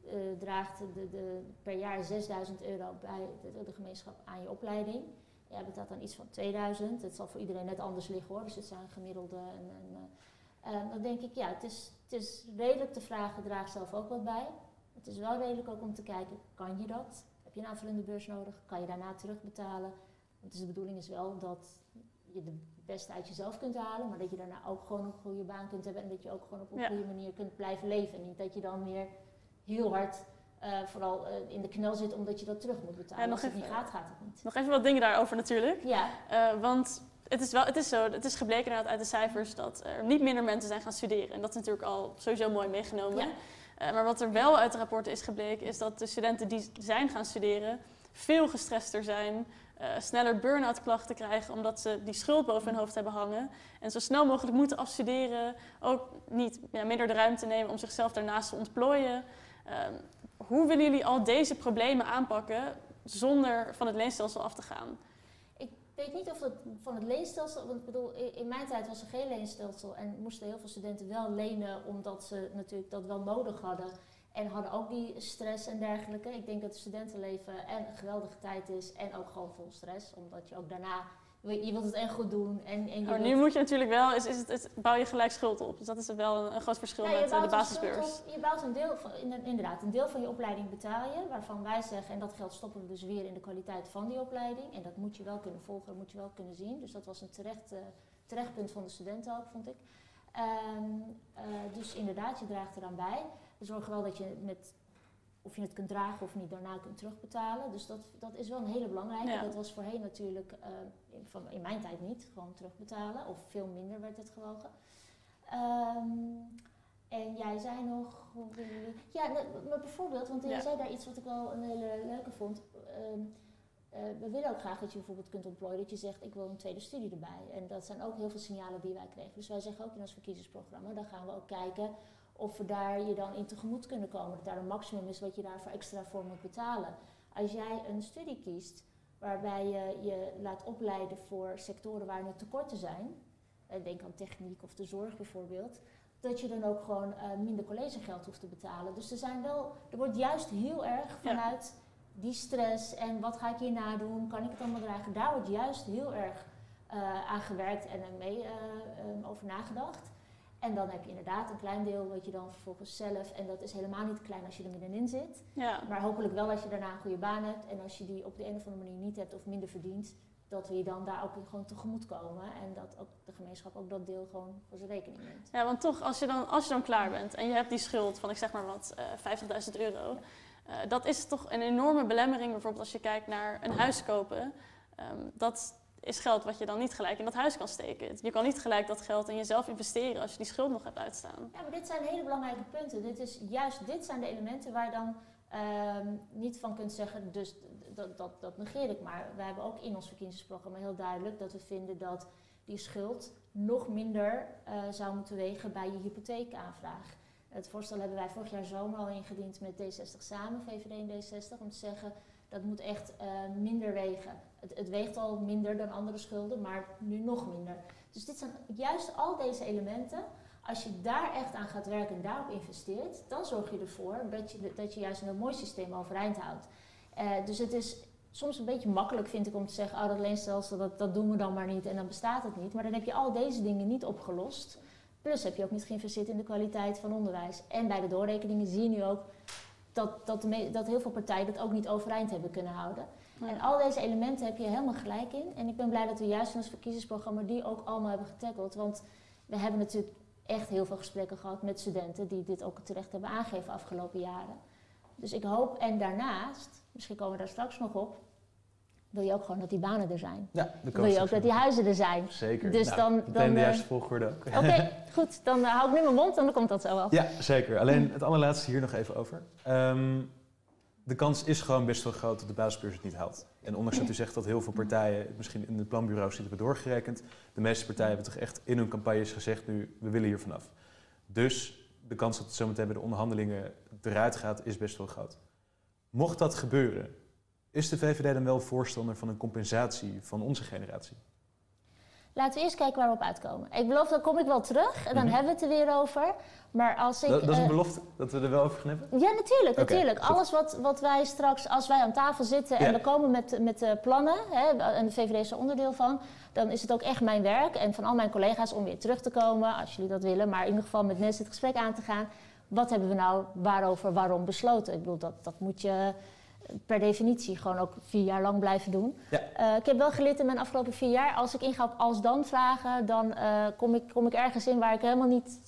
eh, draagt de, de, per jaar 6000 euro bij de, de gemeenschap aan je opleiding. Jij betaalt dan iets van 2000. Het zal voor iedereen net anders liggen hoor, dus het zijn gemiddelde. En, en, eh, eh, dan denk ik, ja, het is, het is redelijk te vragen, draag zelf ook wat bij. Het is wel redelijk ook om te kijken, kan je dat? Heb je een aanvullende beurs nodig? Kan je daarna terugbetalen? Want dus de bedoeling is wel dat je de beste uit jezelf kunt halen, maar dat je daarna ook gewoon een goede baan kunt hebben en dat je ook gewoon op een Ja. goede manier kunt blijven leven. En niet dat je dan weer heel hard eh, vooral eh, in de knel zit omdat je dat terug moet betalen. Ja, nog Als het even- niet gaat, gaat het niet. Nog even wat dingen daarover natuurlijk. Ja, Eh, want het is, wel, het is zo, het is gebleken inderdaad uit de cijfers dat er niet minder mensen zijn gaan studeren. En dat is natuurlijk al sowieso mooi meegenomen. Ja. Maar wat er wel uit de rapporten is gebleken, is dat de studenten die zijn gaan studeren veel gestrester zijn, sneller burn-out klachten krijgen omdat ze die schuld boven hun hoofd hebben hangen. En zo snel mogelijk moeten afstuderen, ook niet ja, minder de ruimte nemen om zichzelf daarnaast te ontplooien. Ehm, hoe willen jullie al deze problemen aanpakken zonder van het leenstelsel af te gaan? ik weet niet of het van het leenstelsel, want ik bedoel, in, in mijn tijd was er geen leenstelsel en moesten heel veel studenten wel lenen omdat ze natuurlijk dat wel nodig hadden. En hadden ook die stress en dergelijke. Ik denk dat het studentenleven en een geweldige tijd is en ook gewoon vol stress. Omdat je ook daarna, je wilt het en goed doen en, en je Oh, nu moet je natuurlijk wel, is, is het, het, bouw je gelijk schuld op. Dus dat is wel een, een groot verschil Ja, met eh, de basisbeurs. op- Je bouwt een deel van, inderdaad, een deel van je opleiding betaal je, waarvan wij zeggen, en dat geld stoppen we dus weer in de kwaliteit van die opleiding. En dat moet je wel kunnen volgen, dat moet je wel kunnen zien. Dus dat was een terecht, eh, terecht punt van de studenten ook, vond ik. Ehm, eh, dus inderdaad, je draagt eraan bij. We zorgen wel dat je met, of je het kunt dragen of niet, daarna kunt terugbetalen. Dus dat, dat is wel een hele belangrijke. Ja. Dat was voorheen natuurlijk, eh, in, van, in mijn tijd niet, gewoon terugbetalen. Of veel minder werd het gewogen. Ehm, en jij zei nog, ja, nee, maar bijvoorbeeld, want Ja. jij zei daar iets wat ik wel een hele leuke vond. Ehm, eh, we willen ook graag dat je bijvoorbeeld kunt ontplooien dat je zegt ik wil een tweede studie erbij. En dat zijn ook heel veel signalen die wij kregen. Dus wij zeggen ook in ons verkiezingsprogramma, dan gaan we ook kijken of we daar je dan in tegemoet kunnen komen. Dat daar een maximum is wat je daarvoor extra voor moet betalen. Als jij een studie kiest waarbij je je laat opleiden voor sectoren waar er tekorten zijn, eh, denk aan techniek of de zorg bijvoorbeeld, dat je dan ook gewoon eh, minder collegegeld hoeft te betalen. Dus er zijn wel, er wordt juist heel erg Ja. vanuit die stress en wat ga ik hierna doen, kan ik het allemaal dragen, daar wordt juist heel erg eh, aan gewerkt en er mee eh, eh, over nagedacht. En dan heb je inderdaad een klein deel wat je dan vervolgens zelf, en dat is helemaal niet klein als je er middenin zit, Ja. maar hopelijk wel als je daarna een goede baan hebt en als je die op de een of andere manier niet hebt of minder verdient, dat we je dan daar ook gewoon tegemoet komen en dat ook de gemeenschap ook dat deel gewoon voor zijn rekening neemt. ja, want toch, als je, dan, als je dan klaar bent en je hebt die schuld van, ik zeg maar wat, eh 50.000 euro. eh, dat is toch een enorme belemmering, bijvoorbeeld als je kijkt naar een huis kopen. Ehm, dat is geld wat je dan niet gelijk in dat huis kan steken. Je kan niet gelijk dat geld in jezelf investeren als je die schuld nog hebt uitstaan. Ja, maar dit zijn hele belangrijke punten. Dit is juist dit zijn de elementen waar je dan ehm, niet van kunt zeggen, dus dat, dat, dat negeer ik maar. We hebben ook in ons verkiezingsprogramma heel duidelijk dat we vinden dat die schuld nog minder eh, zou moeten wegen bij je hypotheekaanvraag. Het voorstel hebben wij vorig jaar zomer al ingediend met D60 samen, VVD en D60, om te zeggen dat moet echt eh, minder wegen. Het, weegt al minder dan andere schulden, maar nu nog minder. Dus dit zijn juist al deze elementen als je daar echt aan gaat werken en daarop investeert, dan zorg je ervoor dat je, dat je juist een mooi systeem overeind houdt. Eh, dus het is soms een beetje makkelijk, vind ik, om te zeggen: oh, dat leenstelsel, dat, dat doen we dan maar niet en dan bestaat het niet. Maar dan heb je al deze dingen niet opgelost. Plus heb je ook niet geïnvesteerd in de kwaliteit van onderwijs. En bij de doorrekeningen zie je nu ook dat, dat, dat heel veel partijen dat ook niet overeind hebben kunnen houden. Ja. En al deze elementen heb je helemaal gelijk in. En ik ben blij dat we juist in ons verkiezingsprogramma die ook allemaal hebben getackled. Want we hebben natuurlijk echt heel veel gesprekken gehad met studenten die dit ook terecht hebben aangegeven afgelopen jaren. Dus ik hoop, en daarnaast, misschien komen we daar straks nog op, wil je ook gewoon dat die banen er zijn. Ja, dan Wil je ook dat die huizen er zijn. Zeker. Dus Nou, dan- meteen dan, de eh, juiste volgorde ook. Oké, goed. Dan eh, hou ik nu mijn mond en dan komt dat zo wel. Ja, zeker. Alleen het allerlaatste hier nog even over. Ehm, de kans is gewoon best wel groot dat de basisbeurs het niet haalt. En ondanks dat u zegt dat heel veel partijen het misschien in de planbureaus niet hebben doorgerekend, de meeste partijen hebben toch echt in hun campagnes gezegd nu, we willen hier vanaf. Dus de kans dat het zometeen bij de onderhandelingen eruit gaat, is best wel groot. Mocht dat gebeuren, is de VVD dan wel voorstander van een compensatie van onze generatie? Laten we eerst kijken waar we op uitkomen. Ik beloof, dan kom ik wel terug en dan Mhm. hebben we het er weer over. Maar als ik... Dat, dat is een eh, belofte, dat we er wel over hebben? Ja, natuurlijk, natuurlijk. Alles wat, wat wij straks, als wij aan tafel zitten en we komen met, met plannen, hè, en de VVD is er onderdeel van, dan is het ook echt mijn werk en van al mijn collega's om weer terug te komen, als jullie dat willen, maar in ieder geval met mensen het gesprek aan te gaan. Wat hebben we nou waarover, waarom besloten? Ik bedoel, dat, dat moet je per definitie gewoon ook vier jaar lang blijven doen. Ja. Eh, ik heb wel geleerd in mijn afgelopen vier jaar, als ik inga op als dan vragen, dan eh, kom, ik, kom ik ergens in waar ik helemaal niet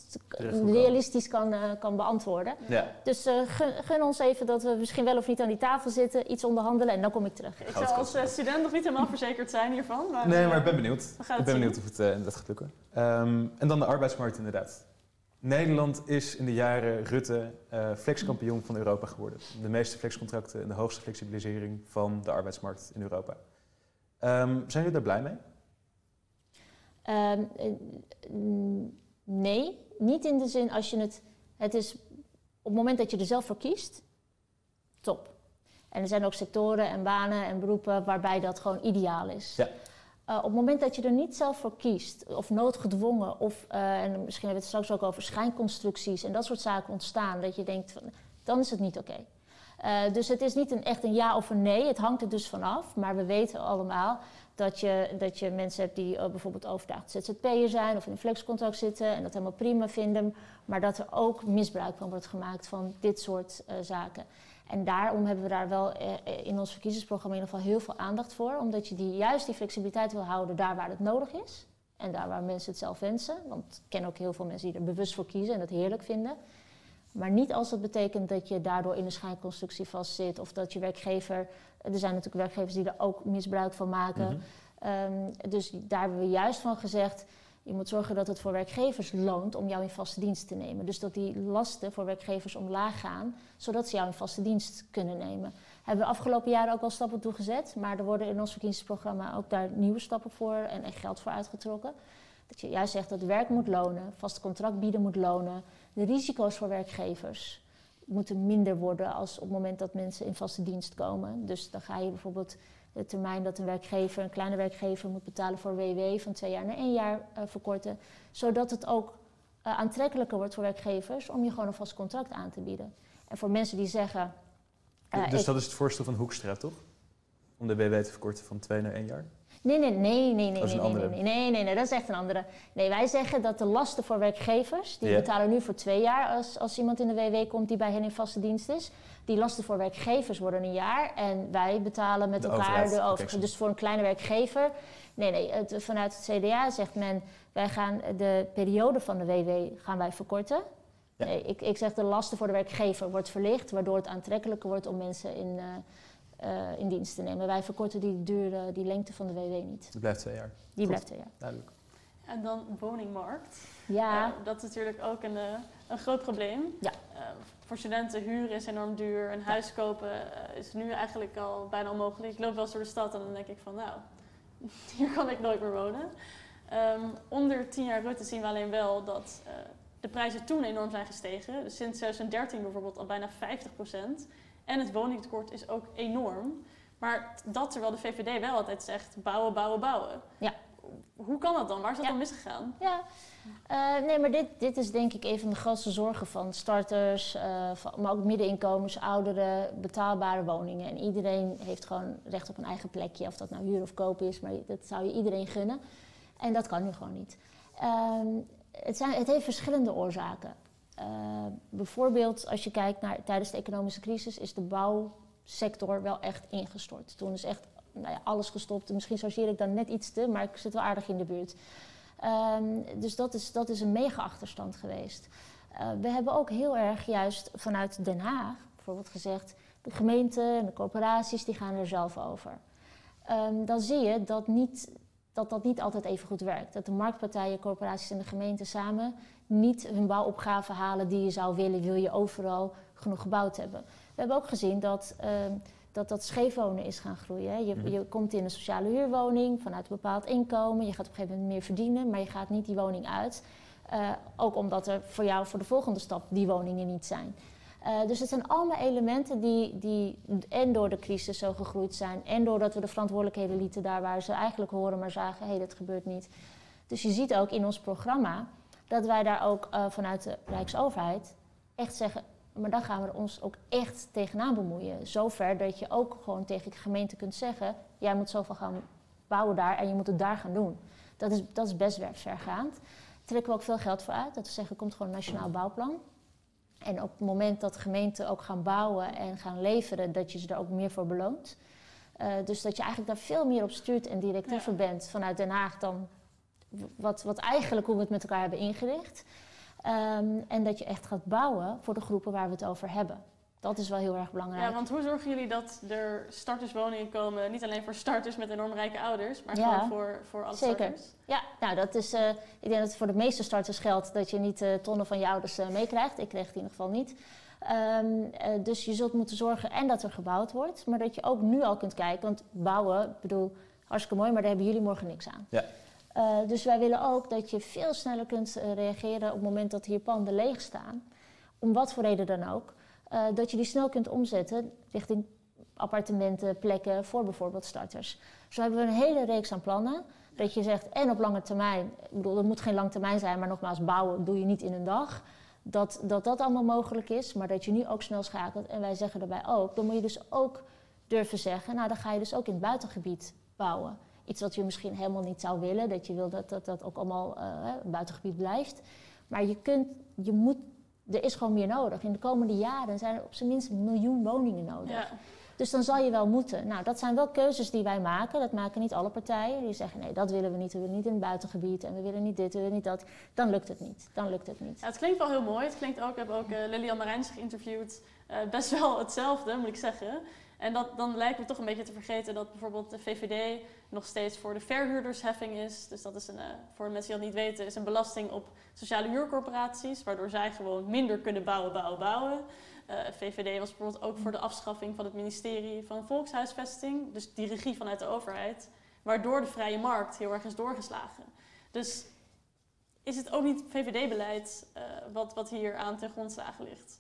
realistisch kan, eh, kan beantwoorden. Ja. Dus eh, gun, gun ons even dat we misschien wel of niet aan die tafel zitten, iets onderhandelen en dan kom ik terug. Ik zou als student nog niet helemaal verzekerd zijn hiervan. Maar, Nee, maar ik ben benieuwd. Ik ben zien. benieuwd of het eh, inderdaad gaat lukken. Ehm, en dan de arbeidsmarkt inderdaad. Nederland is in de jaren Rutte eh, flexkampioen van Europa geworden. De meeste flexcontracten en de hoogste flexibilisering van de arbeidsmarkt in Europa. Ehm, zijn jullie daar blij mee? Ehm, nee, niet in de zin als je het. Het is op het moment dat je er zelf voor kiest, top. En er zijn ook sectoren en banen en beroepen waarbij dat gewoon ideaal is. Ja. Eh, op het moment dat je er niet zelf voor kiest, of noodgedwongen, of uh, en misschien hebben we het straks ook over schijnconstructies en dat soort zaken ontstaan, dat je denkt, van, dan is het niet oké. Uh, dus het is niet een, echt een ja of een nee, het hangt er dus vanaf. Maar we weten allemaal dat je, dat je mensen hebt die bijvoorbeeld overdaagd ZZP'er zijn of in een flexcontract zitten en dat helemaal prima vinden. Maar dat er ook misbruik van wordt gemaakt van dit soort zaken. En daarom hebben we daar wel uh, in ons verkiezingsprogramma in ieder geval heel veel aandacht voor. Omdat je die, juist die flexibiliteit wil houden daar waar het nodig is. En daar waar mensen het zelf wensen. Want ik ken ook heel veel mensen die er bewust voor kiezen en dat heerlijk vinden. Maar niet als dat betekent dat je daardoor in een schijnconstructie vastzit. Of dat je werkgever. Er zijn natuurlijk werkgevers die er ook misbruik van maken. Mm -hmm. um, dus daar hebben we juist van gezegd. Je moet zorgen dat het voor werkgevers loont om jou in vaste dienst te nemen. Dus dat die lasten voor werkgevers omlaag gaan, zodat ze jou in vaste dienst kunnen nemen. Hebben we afgelopen jaren ook al stappen toe gezet, maar er worden in ons verkiezingsprogramma ook daar nieuwe stappen voor en echt geld voor uitgetrokken. Dat je juist zegt dat werk moet lonen, vast contract bieden moet lonen. De risico's voor werkgevers moeten minder worden als op het moment dat mensen in vaste dienst komen. Dus dan ga je bijvoorbeeld de termijn dat een werkgever, een kleine werkgever, moet betalen voor WW van twee jaar naar één jaar uh, verkorten. Zodat het ook uh, aantrekkelijker wordt voor werkgevers om je gewoon een vast contract aan te bieden. En voor mensen die zeggen. Uh, dus dat is het voorstel van Hoekstra, toch? Om de WW te verkorten van twee naar één jaar? Nee, nee, nee, nee, nee, nee, nee, nee, nee, nee, dat is echt een andere. Nee, wij zeggen dat de lasten voor werkgevers, die yeah. betalen nu voor twee jaar als, als iemand in de WW komt die bij hen in vaste dienst is. Die lasten voor werkgevers worden een jaar en wij betalen met de elkaar overheid, de overheid. Dus voor een kleine werkgever, nee, nee, het, vanuit het CDA zegt men, wij gaan de periode van de WW gaan wij verkorten. Ja. Nee, ik, ik zeg de lasten voor de werkgever wordt verlicht, waardoor het aantrekkelijker wordt om mensen in, uh, uh, in dienst te nemen. Wij verkorten die duur, uh, die lengte van de WW niet. Die blijft twee jaar. Die Goed. blijft twee jaar. Duidelijk. En dan woningmarkt. Ja. Uh, dat is natuurlijk ook een, een groot probleem. Ja. voor studenten huren is enorm duur. Een huis kopen is nu eigenlijk al bijna onmogelijk. Ik loop wel eens door de stad en dan denk ik van nou, hier kan ik nooit meer wonen. Um, onder tien jaar Rutte zien we alleen wel dat de prijzen toen enorm zijn gestegen. Dus sinds 2013 bijvoorbeeld al bijna 50 procent. En het woningtekort is ook enorm. Maar dat terwijl de VVD wel altijd zegt bouwen, bouwen, bouwen. Ja. Hoe kan dat dan? Waar is dat ja. dan misgegaan? Ja, uh, nee, maar dit, dit is denk ik een van de grootste zorgen van starters, uh, van, maar ook middeninkomens, ouderen, betaalbare woningen. En iedereen heeft gewoon recht op een eigen plekje, of dat nou huur of koop is, maar dat zou je iedereen gunnen. En dat kan nu gewoon niet. Um, het, zijn, het heeft verschillende oorzaken. Uh, bijvoorbeeld als je kijkt naar tijdens de economische crisis is de bouwsector wel echt ingestort. Toen is echt nou ja, alles gestopt. Misschien chargeer ik dan net iets te, maar ik zit wel aardig in de buurt. Um, dus dat is, dat is een mega achterstand geweest. Uh, we hebben ook heel erg juist vanuit Den Haag bijvoorbeeld gezegd... de gemeenten en de corporaties die gaan er zelf over. Um, dan zie je dat niet, dat dat niet altijd even goed werkt. Dat de marktpartijen, corporaties en de gemeenten samen niet hun bouwopgave halen die je zou willen, wil je overal genoeg gebouwd hebben. We hebben ook gezien dat uh, dat, dat scheefwonen is gaan groeien. Je, je, komt in een sociale huurwoning vanuit een bepaald inkomen, je gaat op een gegeven moment meer verdienen, maar je gaat niet die woning uit. Uh, ook omdat er voor jou voor de volgende stap die woningen niet zijn. Uh, dus het zijn allemaal elementen die, die en door de crisis zo gegroeid zijn... en doordat we de verantwoordelijkheden lieten daar waar ze eigenlijk horen... maar zagen, hé, hey, dat gebeurt niet. Dus je ziet ook in ons programma dat wij daar ook uh, vanuit de Rijksoverheid echt zeggen... maar dan gaan we ons ook echt tegenaan bemoeien. Zover dat je ook gewoon tegen de gemeente kunt zeggen... jij moet zoveel gaan bouwen daar en je moet het daar gaan doen. Dat is, dat is best vergaand. Daar trekken we ook veel geld voor uit. Dat we zeggen, komt gewoon een nationaal bouwplan... En op het moment dat gemeenten ook gaan bouwen en gaan leveren, dat je ze daar ook meer voor beloont. Uh, dus dat je eigenlijk daar veel meer op stuurt en directiever bent vanuit Den Haag dan wat, wat eigenlijk hoe we het met elkaar hebben ingericht. Um, en dat je echt gaat bouwen voor de groepen waar we het over hebben. Dat is wel heel erg belangrijk. Ja, want hoe zorgen jullie dat er starterswoningen komen, niet alleen voor starters met enorm rijke ouders, maar gewoon voor, voor alle Zeker. starters? Ja, nou dat is, uh, ik denk dat het voor de meeste starters geldt dat je niet uh, tonnen van je ouders uh, meekrijgt. Ik kreeg het in ieder geval niet. Um, dus je zult moeten zorgen en dat er gebouwd wordt, maar dat je ook nu al kunt kijken, want bouwen, ik bedoel, hartstikke mooi, maar daar hebben jullie morgen niks aan. Ja. Dus wij willen ook dat je veel sneller kunt reageren op het moment dat hier panden leeg staan, om wat voor reden dan ook. Uh, dat je die snel kunt omzetten richting appartementen, plekken voor bijvoorbeeld starters. Zo hebben we een hele reeks aan plannen. Dat je zegt, en op lange termijn, ik bedoel, dat moet geen lange termijn zijn, maar nogmaals, bouwen doe je niet in een dag. Dat, dat dat allemaal mogelijk is, maar dat je nu ook snel schakelt. En wij zeggen daarbij ook, dan moet je dus ook durven zeggen, nou dan ga je dus ook in het buitengebied bouwen. Iets wat je misschien helemaal niet zou willen, dat je wil dat dat, dat ook allemaal uh, buitengebied blijft. Maar je, kunt, je moet er is gewoon meer nodig. In de komende jaren zijn er op zijn minst een miljoen woningen nodig. Ja. Dus dan zal je wel moeten. Nou, dat zijn wel keuzes die wij maken. Dat maken niet alle partijen. Die zeggen nee, dat willen we niet. We willen niet in het buitengebied en we willen niet dit, we willen niet dat. Dan lukt het niet. Dan lukt het niet. Ja, het klinkt wel heel mooi. Het klinkt ook, ik heb ook uh, Lilian Marijns geïnterviewd. Uh, best wel hetzelfde, moet ik zeggen. En dat, dan lijkt me toch een beetje te vergeten dat bijvoorbeeld de VVD nog steeds voor de verhuurdersheffing is. Dus dat is een, uh, voor mensen die dat niet weten, is een belasting op sociale huurcorporaties, waardoor zij gewoon minder kunnen bouwen, bouwen, bouwen. Uh, VVD was bijvoorbeeld ook voor de afschaffing van het ministerie van Volkshuisvesting, dus die regie vanuit de overheid, waardoor de vrije markt heel erg is doorgeslagen. Dus is het ook niet VVD-beleid uh, wat, wat hier aan ten grondslagen ligt?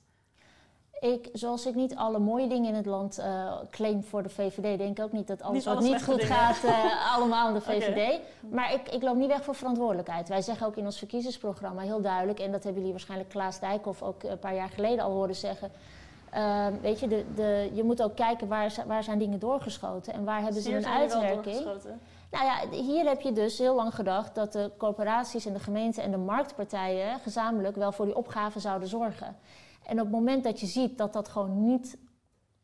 Ik, zoals ik niet alle mooie dingen in het land uh, claim voor de VVD, denk ik ook niet dat alles niet wat alles niet goed dingen. gaat uh, allemaal aan de VVD. Okay. Maar ik, ik loop niet weg voor verantwoordelijkheid. Wij zeggen ook in ons verkiezingsprogramma heel duidelijk, en dat hebben jullie waarschijnlijk Klaas Dijkhoff ook een paar jaar geleden al horen zeggen. Uh, weet je, de, de, je moet ook kijken waar, waar zijn dingen doorgeschoten en waar hebben ze een uitwerking. Nou ja, hier heb je dus heel lang gedacht dat de corporaties en de gemeenten en de marktpartijen gezamenlijk wel voor die opgave zouden zorgen. En op het moment dat je ziet dat dat gewoon niet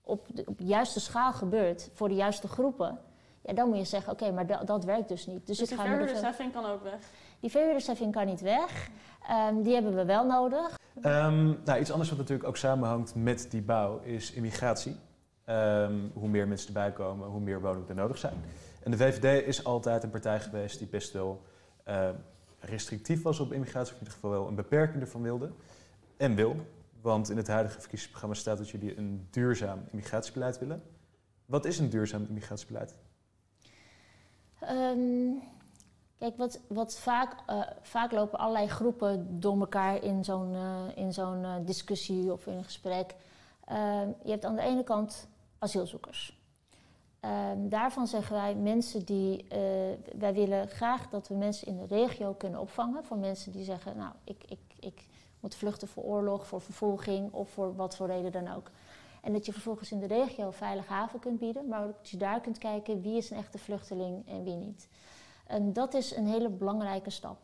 op de, op de juiste schaal gebeurt voor de juiste groepen, ja, dan moet je zeggen: oké, okay, maar dat, dat werkt dus niet. Dus, dus die verhuurdersheffing kan ook weg? Die verhuurdersheffing kan niet weg. Um, die hebben we wel nodig. Um, nou, iets anders wat natuurlijk ook samenhangt met die bouw is immigratie. Um, hoe meer mensen erbij komen, hoe meer woningen er nodig zijn. En de VVD is altijd een partij geweest die best wel uh, restrictief was op immigratie, of in ieder geval wel een beperking ervan wilde en wil. Want in het huidige verkiezingsprogramma staat dat jullie een duurzaam immigratiebeleid willen. Wat is een duurzaam immigratiebeleid? Um, kijk, wat, wat vaak, uh, vaak lopen allerlei groepen door elkaar in zo'n uh, in zo'n uh, discussie of in een gesprek. je hebt aan de ene kant asielzoekers. Um, daarvan zeggen wij mensen die. wij willen graag dat we mensen in de regio kunnen opvangen. Voor mensen die zeggen: Nou, ik, ik, ik moet vluchten voor oorlog, voor vervolging of voor wat voor reden dan ook. En dat je vervolgens in de regio veilige haven kunt bieden, maar ook dat je daar kunt kijken wie is een echte vluchteling en wie niet. En dat is een hele belangrijke stap.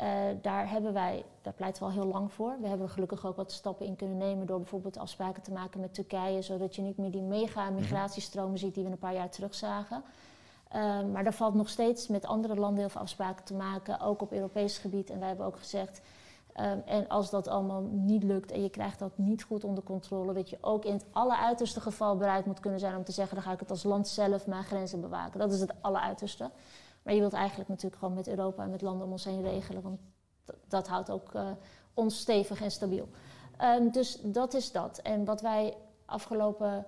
Uh, daar hebben wij, daar pleiten we al heel lang voor. We hebben er gelukkig ook wat stappen in kunnen nemen door bijvoorbeeld afspraken te maken met Turkije, zodat je niet meer die mega migratiestromen ziet die we een paar jaar terug zagen. Uh, maar er valt nog steeds met andere landen heel veel afspraken te maken, ook op Europees gebied. En wij hebben ook gezegd, Um, en als dat allemaal niet lukt en je krijgt dat niet goed onder controle, dat je ook in het alleruiterste geval bereid moet kunnen zijn om te zeggen: dan ga ik het als land zelf mijn grenzen bewaken. Dat is het alleruiterste. Maar je wilt eigenlijk natuurlijk gewoon met Europa en met landen om ons heen regelen, want dat houdt ook uh, ons stevig en stabiel. Um, dus dat is dat. En wat wij afgelopen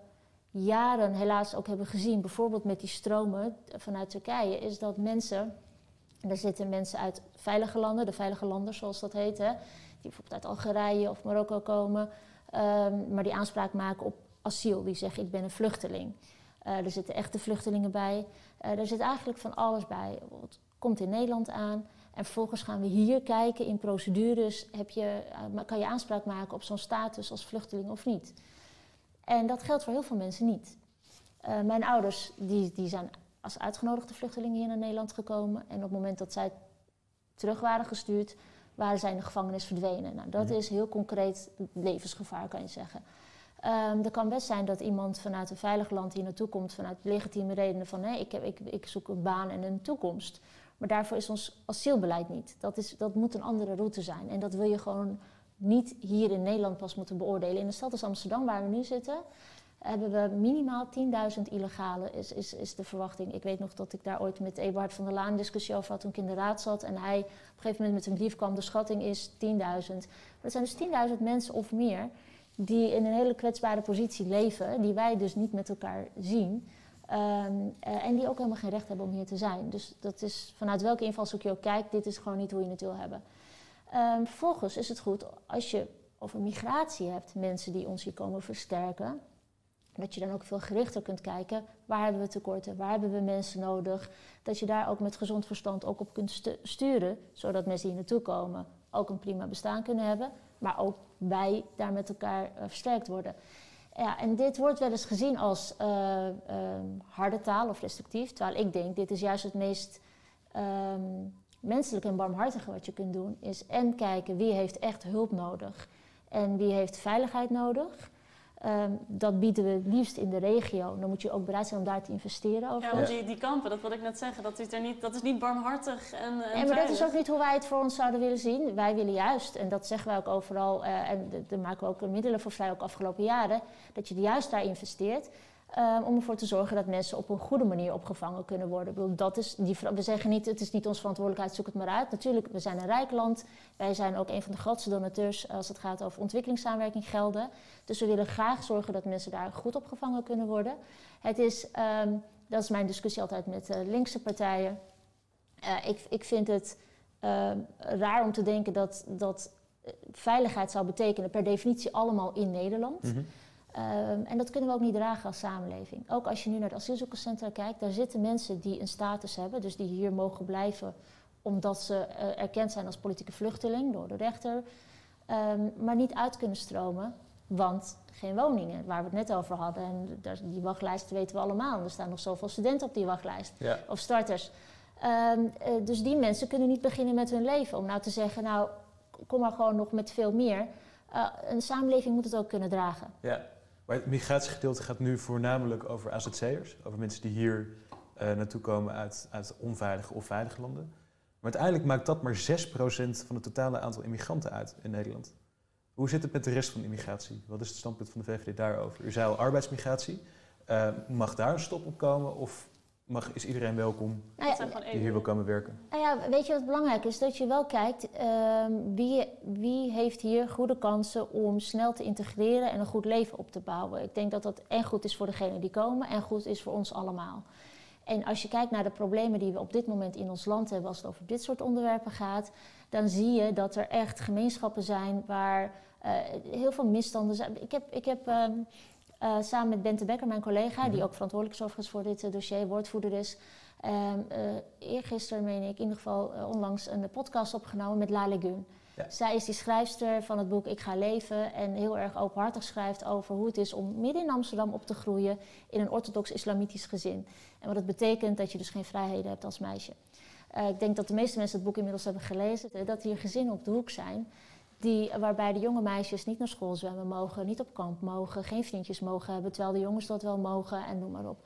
jaren helaas ook hebben gezien, bijvoorbeeld met die stromen vanuit Turkije, is dat mensen en daar zitten mensen uit veilige landen, de veilige landen zoals dat heet, hè, die bijvoorbeeld uit Algerije of Marokko komen, um, maar die aanspraak maken op asiel. Die zeggen: Ik ben een vluchteling. Uh, er zitten echte vluchtelingen bij. Uh, er zit eigenlijk van alles bij. Het komt in Nederland aan. En vervolgens gaan we hier kijken in procedures. Heb je, uh, kan je aanspraak maken op zo'n status als vluchteling of niet? En dat geldt voor heel veel mensen niet. mijn ouders die, die zijn als uitgenodigde vluchtelingen hier naar Nederland gekomen. En op het moment dat zij terug waren gestuurd, waren zij in de gevangenis verdwenen. Nou, dat is heel concreet levensgevaar, kan je zeggen. Ehm er kan best zijn dat iemand vanuit een veilig land hier naartoe komt vanuit legitieme redenen van hé, ik, heb, ik, ik zoek een baan en een toekomst. Maar daarvoor is ons asielbeleid niet. Dat, is, dat moet een andere route zijn. En dat wil je gewoon niet hier in Nederland pas moeten beoordelen. In de stad als Amsterdam, waar we nu zitten, hebben we minimaal 10.000 illegalen, is, is, is de verwachting. Ik weet nog dat ik daar ooit met Eberhard van der Laan een discussie over had toen ik in de raad zat. En hij op een gegeven moment met een brief kwam, de schatting is 10.000. Maar dat zijn dus 10.000 mensen of meer die in een hele kwetsbare positie leven, die wij dus niet met elkaar zien. Ehm, eh, en die ook helemaal geen recht hebben om hier te zijn. Dus dat is vanuit welke invalshoek je ook kijkt, dit is gewoon niet hoe je het wil hebben. Ehm, vervolgens is het goed als je over migratie hebt, mensen die ons hier komen versterken. Dat je dan ook veel gerichter kunt kijken, waar hebben we tekorten, waar hebben we mensen nodig. Dat je daar ook met gezond verstand ook op kunt stu- sturen, zodat mensen die naartoe komen ook een prima bestaan kunnen hebben. Maar ook wij daar met elkaar eh, versterkt worden. Ja, en dit wordt wel eens gezien als eh, ehm, harde taal of restrictief. Terwijl ik denk, dit is juist het meest ehm, menselijke en barmhartige wat je kunt doen. Is en kijken wie heeft echt hulp nodig en wie heeft veiligheid nodig. Ehm, dat bieden we het liefst in de regio. Dan moet je ook bereid zijn om daar te investeren. Ja, Over. want die, die kampen, dat wilde ik net zeggen, dat is, er niet, dat is niet barmhartig en, en Nee, maar dat is ook niet hoe wij het voor ons zouden willen zien. Wij willen juist, en dat zeggen wij ook overal, eh, en daar maken we ook middelen voor vrij, ook afgelopen jaren, dat je juist daar investeert. Eh, om ervoor te zorgen dat mensen op een goede manier opgevangen kunnen worden. Dat is die, we zeggen niet, het is niet onze verantwoordelijkheid, zoek het maar uit. Natuurlijk, we zijn een rijk land. Wij zijn ook een van de grootste donateurs als het gaat over ontwikkelingssamenwerking gelden. Dus we willen graag zorgen dat mensen daar goed opgevangen kunnen worden. Het is, ehm, dat is mijn discussie altijd met eh, linkse partijen. Eh, ik, ik vind het ehm, raar om te denken dat, dat eh, veiligheid zou betekenen per definitie allemaal in Nederland. Mhm. Ehm, en dat kunnen we ook niet dragen als samenleving. Ook als je nu naar de asielzoekerscentra kijkt, daar zitten mensen die een status hebben, dus die hier mogen blijven omdat ze eh, erkend zijn als politieke vluchteling door de rechter, ehm, maar niet uit kunnen stromen, want geen woningen, waar we het net over hadden. En daar- die wachtlijst weten we allemaal. Er staan nog zoveel studenten op die wachtlijst Ja. of starters. Ehm, eh, dus die mensen kunnen niet beginnen met hun leven. Om nou te zeggen, nou, kom maar gewoon nog met veel meer. Eh, een samenleving moet het ook kunnen dragen. Ja, het migratiegedeelte gaat nu voornamelijk over AZC'ers. Over mensen die hier eh, naartoe komen uit, uit onveilige of veilige landen. Maar uiteindelijk maakt dat maar 6% van het totale aantal immigranten uit in Nederland. Hoe zit het met de rest van de immigratie? Wat is het standpunt van de VVD daarover? U zei al arbeidsmigratie. Eh, mag daar een stop op komen? Of mag, is iedereen welkom Nou ja, die hier wil komen werken? Nou ja, weet je wat belangrijk is? Dat je wel kijkt ehm, wie, wie heeft hier goede kansen om snel te integreren en een goed leven op te bouwen. Ik denk dat dat en goed is voor degenen die komen en goed is voor ons allemaal. En als je kijkt naar de problemen die we op dit moment in ons land hebben als het over dit soort onderwerpen gaat, dan zie je dat er echt gemeenschappen zijn waar eh, heel veel misstanden zijn. Ik heb, ik heb ehm, eh, samen met Bente Becker, mijn collega, die Mhm. ook verantwoordelijk is overigens voor dit eh, dossier, woordvoerder is, eh, eergisteren, meen ik, in ieder geval onlangs een podcast opgenomen met Lale Gun. Ja. Zij is die schrijfster van het boek Ik ga leven en heel erg openhartig schrijft over hoe het is om midden in Amsterdam op te groeien in een orthodox-islamitisch gezin. En wat het betekent dat je dus geen vrijheden hebt als meisje. Ik denk dat de meeste mensen het boek inmiddels hebben gelezen, dat hier gezinnen op de hoek zijn. Die, waarbij de jonge meisjes niet naar school zwemmen mogen, niet op kamp mogen, geen vriendjes mogen hebben, terwijl de jongens dat wel mogen en noem maar op.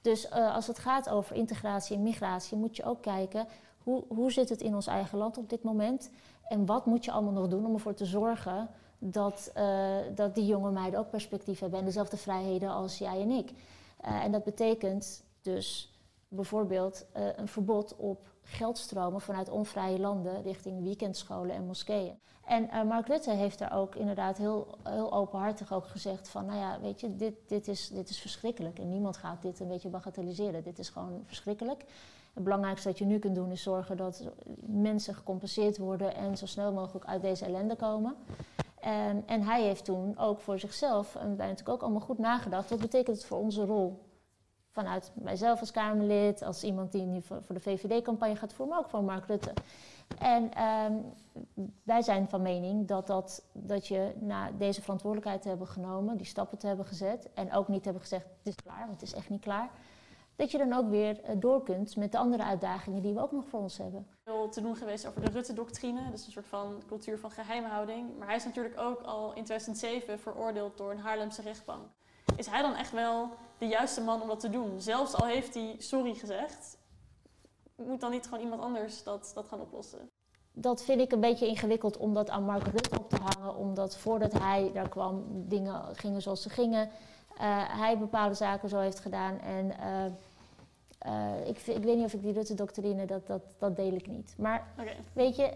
Dus eh, als het gaat over integratie en migratie, moet je ook kijken hoe, hoe zit het in ons eigen land op dit moment en wat moet je allemaal nog doen om ervoor te zorgen dat, eh, dat die jonge meiden ook perspectief hebben en dezelfde vrijheden als jij en ik. Eh, en dat betekent dus bijvoorbeeld een verbod op geldstromen vanuit onvrije landen richting weekendscholen en moskeeën. En eh, Mark Rutte heeft daar ook inderdaad heel, heel openhartig ook gezegd van, nou ja, weet je, dit, dit, is, dit is verschrikkelijk en niemand gaat dit een beetje bagatelliseren. Dit is gewoon verschrikkelijk. Het belangrijkste dat je nu kunt doen is zorgen dat mensen gecompenseerd worden en zo snel mogelijk uit deze ellende komen. En, en hij heeft toen ook voor zichzelf, en wij natuurlijk ook allemaal goed nagedacht, wat betekent het voor onze rol? Vanuit mijzelf als Kamerlid, als iemand die nu voor de VVD-campagne gaat voeren, maar ook voor Mark Rutte. En ehm, wij zijn van mening dat, dat, dat je na deze verantwoordelijkheid te hebben genomen, die stappen te hebben gezet en ook niet hebben gezegd, het is klaar, want het is echt niet klaar. dat je dan ook weer eh, door kunt met de andere uitdagingen die we ook nog voor ons hebben. veel te doen geweest over de Rutte-doctrine, dus een soort van cultuur van geheimhouding. Maar hij is natuurlijk ook al in 2007 veroordeeld door een Haarlemse rechtbank. Is hij dan echt wel de juiste man om dat te doen? Zelfs al heeft hij sorry gezegd, moet dan niet gewoon iemand anders dat, dat gaan oplossen? Dat vind ik een beetje ingewikkeld om dat aan Mark Rutte op te hangen, omdat voordat hij daar kwam, dingen gingen zoals ze gingen. Uh, hij bepaalde zaken zo heeft gedaan. En uh, uh, ik, ik, weet niet of ik die Rutte-doctrine, dat, dat, dat deel ik niet. Maar okay. weet je,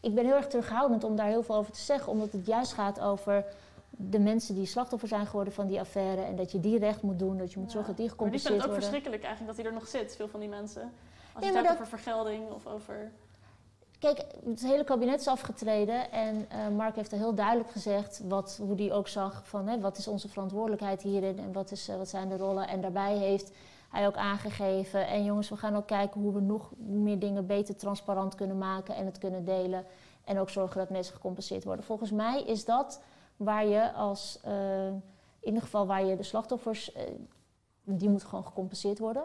ik ben heel erg terughoudend om daar heel veel over te zeggen, omdat het juist gaat over de mensen die slachtoffer zijn geworden van die affaire en dat je die recht moet doen, dat je moet zorgen dat die gecompenseerd worden. Maar die vinden het ook verschrikkelijk eigenlijk dat hij er nog zit, veel van die mensen. Als je het hebt dat... over vergelding of over... Kijk, het hele kabinet is afgetreden en uh, Mark heeft er heel duidelijk gezegd wat, hoe hij ook zag van hè, wat is onze verantwoordelijkheid hierin en wat, is, uh, wat zijn de rollen. En daarbij heeft hij ook aangegeven, en jongens, we gaan ook kijken hoe we nog meer dingen beter transparant kunnen maken en het kunnen delen. En ook zorgen dat mensen gecompenseerd worden. Volgens mij is dat waar je als, uh, in ieder geval waar je de slachtoffers, die moeten gewoon gecompenseerd worden.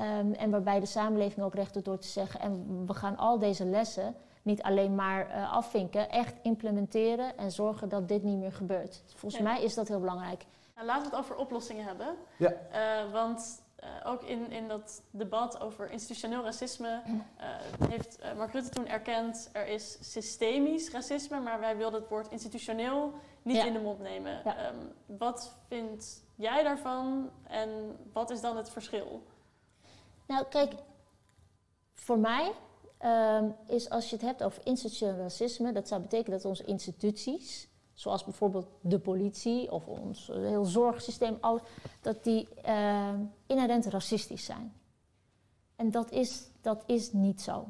Um, en waarbij de samenleving ook recht doet door te zeggen, en we gaan al deze lessen niet alleen maar uh, afvinken, echt implementeren en zorgen dat dit niet meer gebeurt. Volgens ja. mij is dat heel belangrijk. Nou, laten we het over oplossingen hebben. Ja. Uh, want uh, ook in, in dat debat over institutioneel racisme heeft Mark Rutte toen erkend, er is systemisch racisme, maar wij wilden het woord institutioneel niet Ja. in de mond nemen. Ja. Um, wat vind jij daarvan en wat is dan het verschil? Nou, kijk, voor mij ehm, is als je het hebt over institutioneel racisme, dat zou betekenen dat onze instituties, zoals bijvoorbeeld de politie of ons heel zorgsysteem, dat die ehm, inherent racistisch zijn. En dat is, dat is niet zo.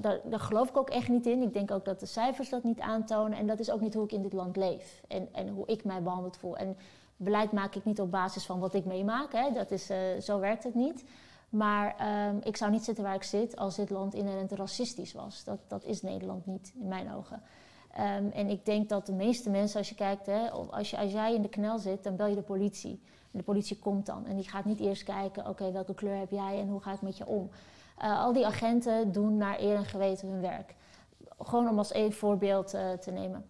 Daar, geloof ik ook echt niet in. Ik denk ook dat de cijfers dat niet aantonen. En dat is ook niet hoe ik in dit land leef. En, en hoe ik mij behandeld voel. En beleid maak ik niet op basis van wat ik meemaak. Hè. Dat is, eh, zo werkt het niet. Maar ehm, ik zou niet zitten waar ik zit als dit land inherent racistisch was. Dat, dat is Nederland niet, in mijn ogen. Ehm, en ik denk dat de meeste mensen, als je kijkt, hè, als jij in de knel zit, dan bel je de politie. En de politie komt dan. En die gaat niet eerst kijken, oké, welke kleur heb jij en hoe ga ik met je om. Uh, al die agenten doen naar eer en geweten hun werk. Gewoon om als één voorbeeld uh, te nemen.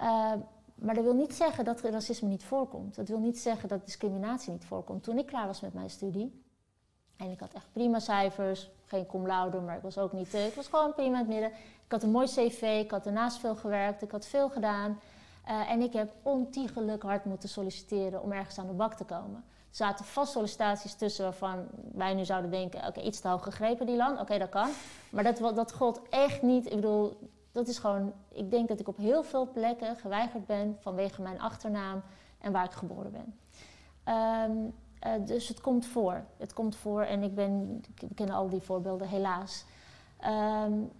Uh, maar dat wil niet zeggen dat racisme niet voorkomt. Dat wil niet zeggen dat discriminatie niet voorkomt. Toen ik klaar was met mijn studie, en ik had echt prima cijfers, geen cum laude, maar ik was ook niet... Ik was gewoon prima in het midden. Ik had een mooi cv, ik had daarnaast veel gewerkt, ik had veel gedaan. En ik heb ontiegelijk hard moeten solliciteren om ergens aan de bak te komen. Zaten vast sollicitaties tussen waarvan wij nu zouden denken... oké, iets te hoog gegrepen, die land. Oké, dat kan. Maar dat, dat gold echt niet. Ik bedoel, dat is gewoon... Ik denk dat ik op heel veel plekken geweigerd ben vanwege mijn achternaam en waar ik geboren ben. Um, uh, dus het komt voor. Het komt voor en ik ben... We kennen al die voorbeelden, helaas. Um,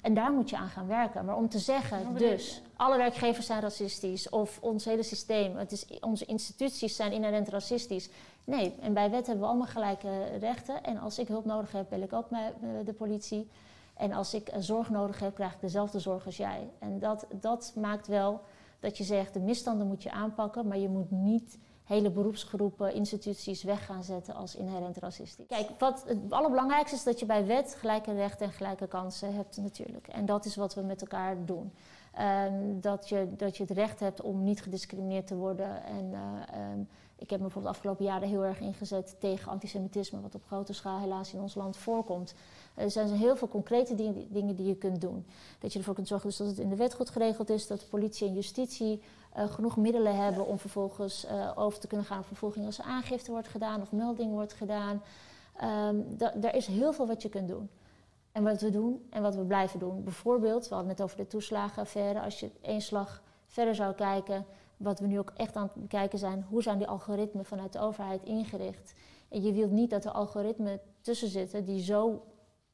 en daar moet je aan gaan werken. Maar om te zeggen, dus, alle werkgevers zijn racistisch of ons hele systeem, het is, onze instituties zijn inherent racistisch. Nee, en bij wet hebben we allemaal gelijke rechten. En als ik hulp nodig heb, bel ik ook met de politie. En als ik zorg nodig heb, krijg ik dezelfde zorg als jij. En dat, dat maakt wel dat je zegt, de misstanden moet je aanpakken, maar je moet niet hele beroepsgroepen, instituties weg gaan zetten als inherent racistisch. Kijk, wat het allerbelangrijkste is dat je bij wet gelijke rechten en gelijke kansen hebt natuurlijk. En dat is wat we met elkaar doen. Um, dat, je, dat je het recht hebt om niet gediscrimineerd te worden. En uh, um, ik heb me bijvoorbeeld afgelopen jaren heel erg ingezet tegen antisemitisme, wat op grote schaal helaas in ons land voorkomt. Er zijn heel veel concrete dingen die je kunt doen. Dat je ervoor kunt zorgen dus dat het in de wet goed geregeld is, dat politie en justitie uh, genoeg middelen hebben om vervolgens uh, over te kunnen gaan op vervolging als er aangifte wordt gedaan of melding wordt gedaan. Um, er is heel veel wat je kunt doen. En wat we doen en wat we blijven doen. Bijvoorbeeld, we hadden het over de toeslagenaffaire. Als je één slag verder zou kijken, wat we nu ook echt aan het bekijken zijn, hoe zijn die algoritmen vanuit de overheid ingericht? En je wilt niet dat er algoritmen tussen zitten die zo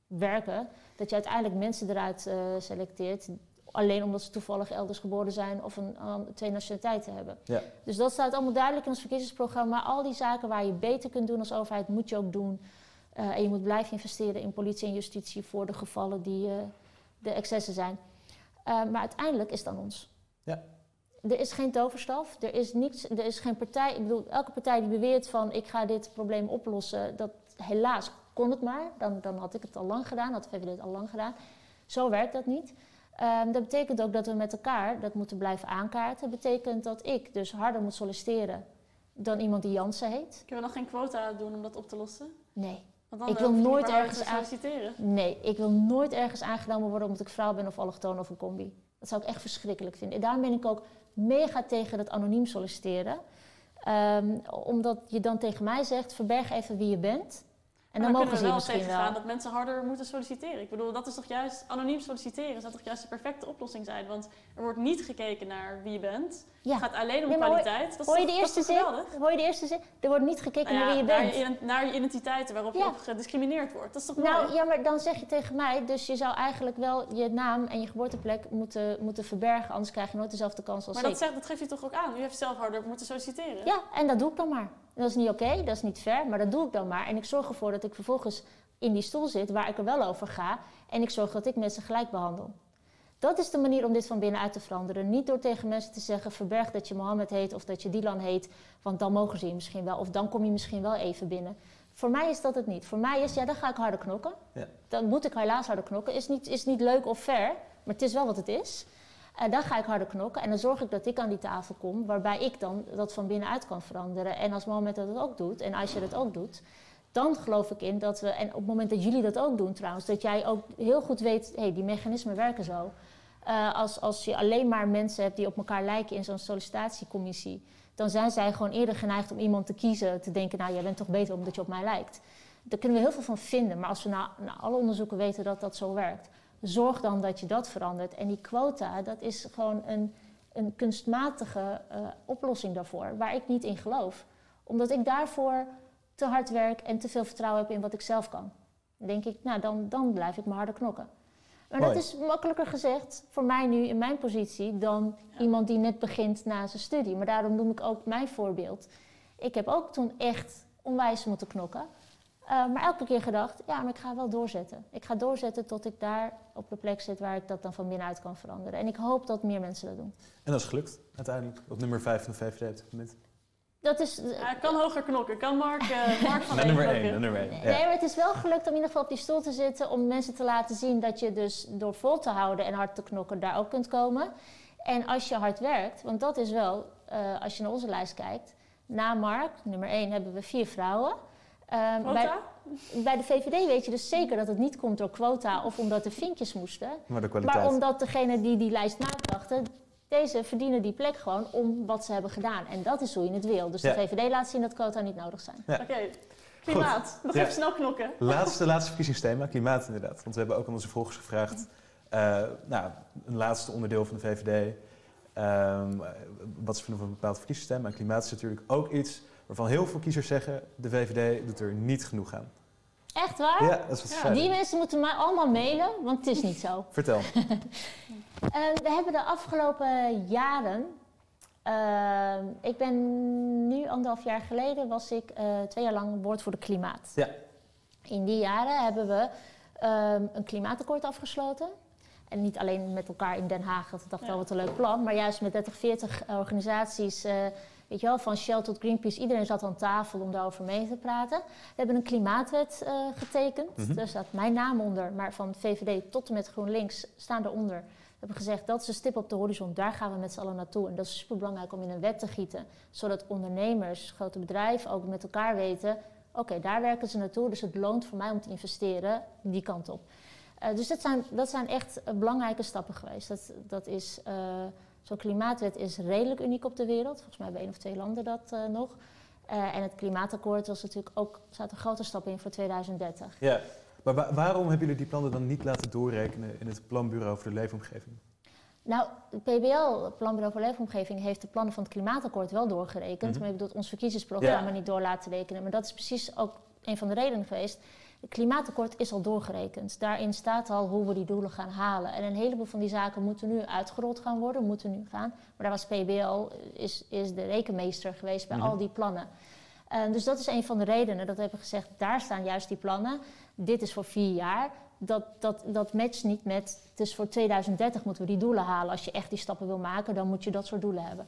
werken, dat je uiteindelijk mensen eruit uh, selecteert alleen omdat ze toevallig elders geboren zijn of een, um, twee nationaliteiten hebben. Ja. Dus dat staat allemaal duidelijk in ons verkiezingsprogramma. Al die zaken waar je beter kunt doen als overheid, moet je ook doen. Uh, en je moet blijven investeren in politie en justitie voor de gevallen die uh, de excessen zijn. Uh, maar uiteindelijk is het aan ons. Ja. er is geen toverstaf. Er is, niets, er is geen partij. Ik bedoel, elke partij die beweert van ik ga dit probleem oplossen, dat helaas kon het maar. Dan, dan had ik het al lang gedaan, had VVD het al lang gedaan. Zo werkt dat niet. Ehm, dat betekent ook dat we met elkaar dat moeten blijven aankaarten. Dat betekent dat ik dus harder moet solliciteren dan iemand die Jansen heet. Kunnen we nog geen quota doen om dat op te lossen? Nee. Want dan Ik eh, wil nooit ergens aan- solliciteren. Nee, ik wil nooit ergens aangenomen worden omdat ik vrouw ben of allochtoon of een combi. Dat zou ik echt verschrikkelijk vinden. En daarom ben ik ook mega tegen het anoniem solliciteren. Ehm, omdat je dan tegen mij zegt, verberg even wie je bent. En Maar dan dan mogen kunnen ze we misschien tegengaan wel. dat mensen harder moeten solliciteren. Ik bedoel, dat is toch juist, anoniem solliciteren zou toch juist de perfecte oplossing zijn. Want er wordt niet gekeken naar wie je bent. Ja. Het gaat alleen om Nee, maar kwaliteit. dat is Hoor je toch- de dat eerste zin? Hoor je de eerste zin? Er wordt niet gekeken Nou naar wie je naar, bent. je, naar je identiteiten waarop Ja. je op gediscrimineerd wordt. Dat is toch Nou mooi? ja, maar dan zeg je tegen mij, dus je zou eigenlijk wel je naam en je geboorteplek moeten, moeten verbergen, anders krijg je nooit dezelfde kans als maar ik. dat, zegt, dat geeft je toch ook aan? U heeft zelf harder moeten solliciteren. Ja, en dat doe ik dan maar. En dat is niet oké, dat is niet fair, maar dat doe ik dan maar. En ik zorg ervoor dat ik vervolgens in die stoel zit waar ik er wel over ga. En ik zorg dat ik mensen gelijk behandel. Dat is de manier om dit van binnenuit te veranderen. Niet door tegen mensen te zeggen: verberg dat je Mohammed heet of dat je Dylan heet, want dan mogen ze je misschien wel. Of dan kom je misschien wel even binnen. Voor mij is dat het niet. Voor mij is, ja, dan ga ik harder knokken. Ja. Dan moet ik helaas harder knokken. Is niet, is niet leuk of fair, maar het is wel wat het is. En ga ik harder knokken en dan zorg ik dat ik aan die tafel kom, waarbij ik dan dat van binnenuit kan veranderen. En als Mohammed dat ook doet en als je dat ook doet, dan geloof ik in dat we, en op het moment dat jullie dat ook doen trouwens, dat jij ook heel goed weet, hé, hey, die mechanismen werken zo. Eh, als, als je alleen maar mensen hebt die op elkaar lijken in zo'n sollicitatiecommissie, dan zijn zij gewoon eerder geneigd om iemand te kiezen, te denken, nou jij bent toch beter omdat je op mij lijkt. Daar kunnen we heel veel van vinden, maar als we na, na alle onderzoeken weten dat dat zo werkt, zorg dan dat je dat verandert. En die quota, dat is gewoon een, een kunstmatige eh, oplossing daarvoor, waar ik niet in geloof. Omdat ik daarvoor te hard werk en te veel vertrouwen heb in wat ik zelf kan. Dan denk ik, nou dan, dan blijf ik maar harder knokken. Maar Mooi. dat is makkelijker gezegd voor mij nu in mijn positie dan Ja. iemand die net begint na zijn studie. Maar daarom noem ik ook mijn voorbeeld. Ik heb ook toen echt onwijs moeten knokken. Uh, maar elke keer gedacht, ja, maar ik ga wel doorzetten. Ik ga doorzetten tot ik daar op de plek zit waar ik dat dan van binnenuit kan veranderen. En ik hoop dat meer mensen dat doen. En dat is gelukt, uiteindelijk. Op nummer 5 van de VVD op dit moment. Dat is, Ja, ik kan hoger knokken. Kan Mark, eh Mark van één nummer knokken? 1, naar nummer 1. Nee, maar het is wel gelukt om in ieder geval op die stoel te zitten. Om mensen te laten zien dat je dus door vol te houden en hard te knokken daar ook kunt komen. En als je hard werkt, want dat is wel, eh, als je naar onze lijst kijkt. Na Mark, nummer 1, hebben we vier vrouwen. Ehm, bij, Quota? bij de VVD weet je dus zeker dat het niet komt door quota of omdat er vinkjes moesten. Maar de kwaliteit. Maar omdat degene die die lijst nadachten, deze verdienen die plek gewoon om wat ze hebben gedaan. En dat is hoe je het wil. Dus Ja. de VVD laat zien dat quota niet nodig zijn. Ja. Oké. Klimaat. Nog Ja. even snel knokken. Laatste, laatste verkiezingsthema, klimaat inderdaad. Want we hebben ook aan onze volgers gevraagd, eh, nou, een laatste onderdeel van de VVD, ehm, wat ze vinden van een bepaald verkiezingsthema. En klimaat is natuurlijk ook iets waarvan heel veel kiezers zeggen, de VVD doet er niet genoeg aan. Echt waar? Ja, dat is wat Ja. Die mensen moeten mij allemaal mailen, want het is niet zo. Vertel. Eh, we hebben de afgelopen jaren. eh, ik ben nu anderhalf jaar geleden was ik eh, twee jaar lang woordvoerder klimaat. Ja. In die jaren hebben we ehm, een klimaatakkoord afgesloten. En niet alleen met elkaar in Den Haag, dat ik dacht Ja. wel wat een leuk plan, maar juist met 30, 40 organisaties, eh, weet je wel, van Shell tot Greenpeace, iedereen zat aan tafel om daarover mee te praten. We hebben een klimaatwet eh, getekend, Mhm. daar staat mijn naam onder, maar van VVD tot en met GroenLinks staan eronder. We hebben gezegd dat is een stip op de horizon, daar gaan we met z'n allen naartoe. En dat is superbelangrijk om in een wet te gieten, zodat ondernemers, grote bedrijven ook met elkaar weten: oké, daar werken ze naartoe, dus het loont voor mij om te investeren die kant op. Eh, dus dat zijn, dat zijn echt eh, belangrijke stappen geweest. Dat, dat is, zo'n klimaatwet is redelijk uniek op de wereld. Volgens mij hebben één of twee landen dat eh, nog. Eh, en het klimaatakkoord was natuurlijk ook, staat een grote stap in voor 2030. Ja. Maar wa- waarom hebben jullie die plannen dan niet laten doorrekenen in het planbureau voor de leefomgeving? Nou, het PBL, het Planbureau voor Leefomgeving, heeft de plannen van het klimaatakkoord wel doorgerekend. Mhm. Maar je bedoelt ons verkiezingsprogramma Ja. niet door laten rekenen. Maar dat is precies ook een van de redenen geweest. Het klimaatakkoord is al doorgerekend. Daarin staat al hoe we die doelen gaan halen. En een heleboel van die zaken moeten nu uitgerold gaan worden, moeten nu gaan. Maar daar was PBL, is, is de rekenmeester geweest bij Mhm. al die plannen. Eh, dus dat is een van de redenen dat we hebben gezegd, daar staan juist die plannen. Dit is voor vier jaar. dat, dat, dat matcht niet met. Dus voor 2030 moeten we die doelen halen. Als je echt die stappen wil maken, dan moet je dat soort doelen hebben.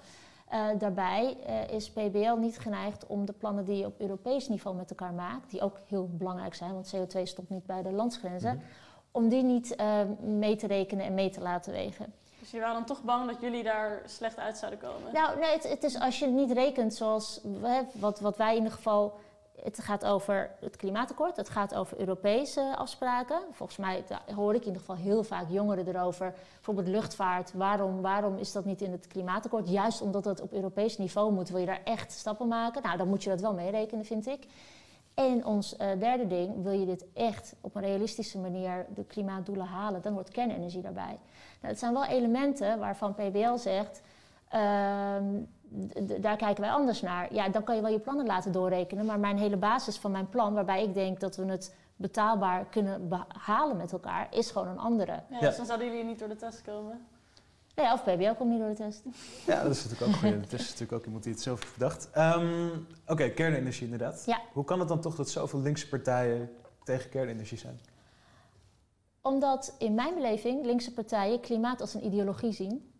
Uh, daarbij uh, is PBL niet geneigd om de plannen die je op Europees niveau met elkaar maakt, die ook heel belangrijk zijn, want CO2 stopt niet bij de landsgrenzen, mm -hmm. om die niet uh, mee te rekenen en mee te laten wegen. Dus je waren dan toch bang dat jullie daar slecht uit zouden komen? Nou, nee, het, het is als je het niet rekent zoals hè, wat, wat wij in ieder geval het gaat over het klimaatakkoord, het gaat over Europese afspraken. Volgens mij hoor ik in ieder geval heel vaak jongeren erover. Bijvoorbeeld luchtvaart. Waarom, waarom is dat niet in het klimaatakkoord? Juist omdat het op Europees niveau moet, wil je daar echt stappen maken. Nou, dan moet je dat wel meerekenen, vind ik. En ons uh, derde ding, wil je dit echt op een realistische manier de klimaatdoelen halen, dan hoort kernenergie daarbij. Nou, het zijn wel elementen waarvan PBL zegt. Uh, daar kijken wij anders naar. Ja, dan kan je wel je plannen laten doorrekenen. Maar mijn hele basis van mijn plan, waarbij ik denk dat we het betaalbaar kunnen behalen met elkaar, is gewoon een andere. Ja, dus dan zouden jullie niet door de test komen. Nee, of PBL komt niet door de test. Ja, dat is natuurlijk ook goed. Het is natuurlijk ook iemand die het zelf heeft bedacht. Um, Oké, okay, kernenergie inderdaad. Ja. Hoe kan het dan toch dat zoveel linkse partijen tegen kernenergie zijn? Omdat in mijn beleving linkse partijen klimaat als een ideologie zien.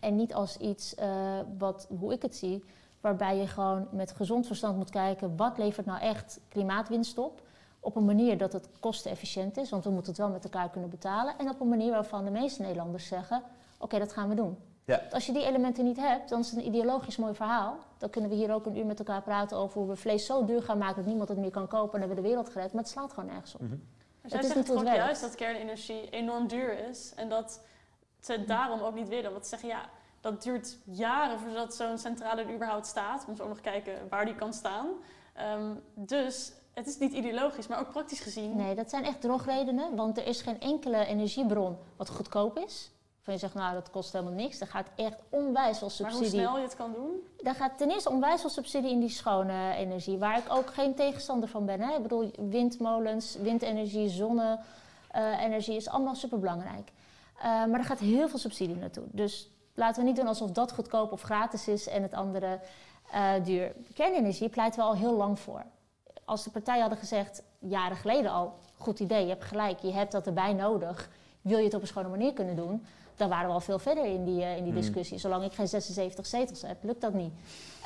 En niet als iets uh, wat, hoe ik het zie, waarbij je gewoon met gezond verstand moet kijken wat levert nou echt klimaatwinst op. Op een manier dat het kostenefficiënt is, want we moeten het wel met elkaar kunnen betalen. En op een manier waarvan de meeste Nederlanders zeggen: Oké, dat gaan we doen. Ja. Als je die elementen niet hebt, dan is het een ideologisch mooi verhaal. Dan kunnen we hier ook een uur met elkaar praten over hoe we vlees zo duur gaan maken dat niemand het meer kan kopen en hebben we de wereld gered. Maar het slaat gewoon nergens op. Mm -hmm. Dus jij zegt toch juist dat kernenergie enorm duur is en dat ze het daarom ook niet willen. Want ze zeggen ja, dat duurt jaren voordat zo'n centrale er überhaupt staat. We moeten ook nog kijken waar die kan staan. Um, dus het is niet ideologisch, maar ook praktisch gezien. Nee, dat zijn echt drogredenen, want er is geen enkele energiebron wat goedkoop is. Van je zegt, nou dat kost helemaal niks. Er gaat echt onwijs veel subsidie. Maar hoe snel je het kan doen? Daar gaat ten eerste onwijs veel subsidie in die schone energie. Waar ik ook geen tegenstander van ben. Hè. Ik bedoel, windmolens, windenergie, zonne-energie is allemaal superbelangrijk. Uh, maar er gaat heel veel subsidie naartoe. Dus laten we niet doen alsof dat goedkoop of gratis is en het andere uh, duur. Kernenergie pleiten we al heel lang voor. Als de partijen hadden gezegd, jaren geleden al, goed idee, je hebt gelijk, je hebt dat erbij nodig. Wil je het op een schone manier kunnen doen? Dan waren we al veel verder in die, uh, in die discussie. Mm. Zolang ik geen 76 zetels heb, lukt dat niet.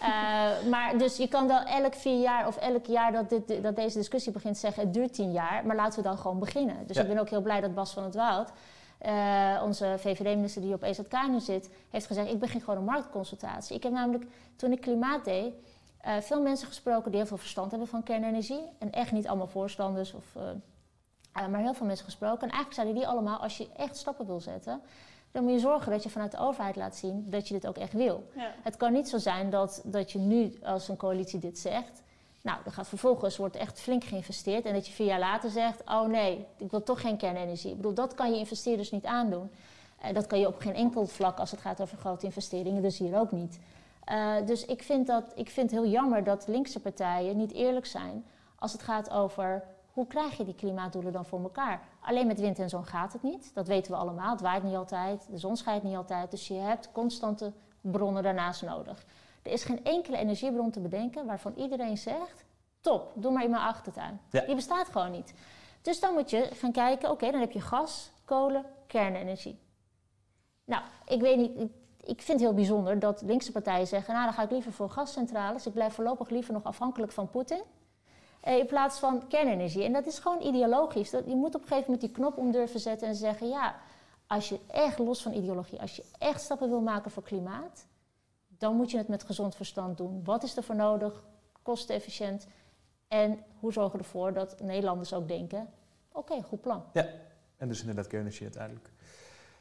Uh, maar dus je kan wel elk vier jaar of elk jaar dat, dit, dat deze discussie begint zeggen... het duurt tien jaar, maar laten we dan gewoon beginnen. Dus ja. ik ben ook heel blij dat Bas van het Woud... Uh, onze VVD-minister die op EZK nu zit, heeft gezegd: Ik begin gewoon een marktconsultatie. Ik heb namelijk toen ik klimaat deed, uh, veel mensen gesproken die heel veel verstand hebben van kernenergie. En echt niet allemaal voorstanders, of, uh, maar heel veel mensen gesproken. En eigenlijk zeiden die allemaal: Als je echt stappen wil zetten, dan moet je zorgen dat je vanuit de overheid laat zien dat je dit ook echt wil. Ja. Het kan niet zo zijn dat, dat je nu als een coalitie dit zegt. Nou, dan gaat vervolgens wordt echt flink geïnvesteerd. En dat je vier jaar later zegt: Oh nee, ik wil toch geen kernenergie. Ik bedoel, dat kan je investeerders niet aandoen. Uh, dat kan je op geen enkel vlak als het gaat over grote investeringen, dus hier ook niet. Uh, dus ik vind, dat, ik vind het heel jammer dat linkse partijen niet eerlijk zijn als het gaat over hoe krijg je die klimaatdoelen dan voor elkaar. Alleen met wind en zon gaat het niet. Dat weten we allemaal. Het waait niet altijd, de zon schijnt niet altijd. Dus je hebt constante bronnen daarnaast nodig. Er is geen enkele energiebron te bedenken waarvan iedereen zegt: top, doe maar in mijn achtertuin. Ja. Die bestaat gewoon niet. Dus dan moet je gaan kijken: oké, okay, dan heb je gas, kolen, kernenergie. Nou, ik weet niet. Ik, vind het heel bijzonder dat linkse partijen zeggen: nou, dan ga ik liever voor gascentrales. Ik blijf voorlopig liever nog afhankelijk van Poetin. Eh, in plaats van kernenergie. En dat is gewoon ideologisch. Dat, je moet op een gegeven moment die knop om durven zetten en zeggen: ja, als je echt los van ideologie, als je echt stappen wil maken voor klimaat, dan moet je het met gezond verstand doen. Wat is er voor nodig? Kostenefficiënt. En hoe zorgen we ervoor dat Nederlanders ook denken: oké, okay, goed plan. Ja, en dus inderdaad kernenergie uiteindelijk.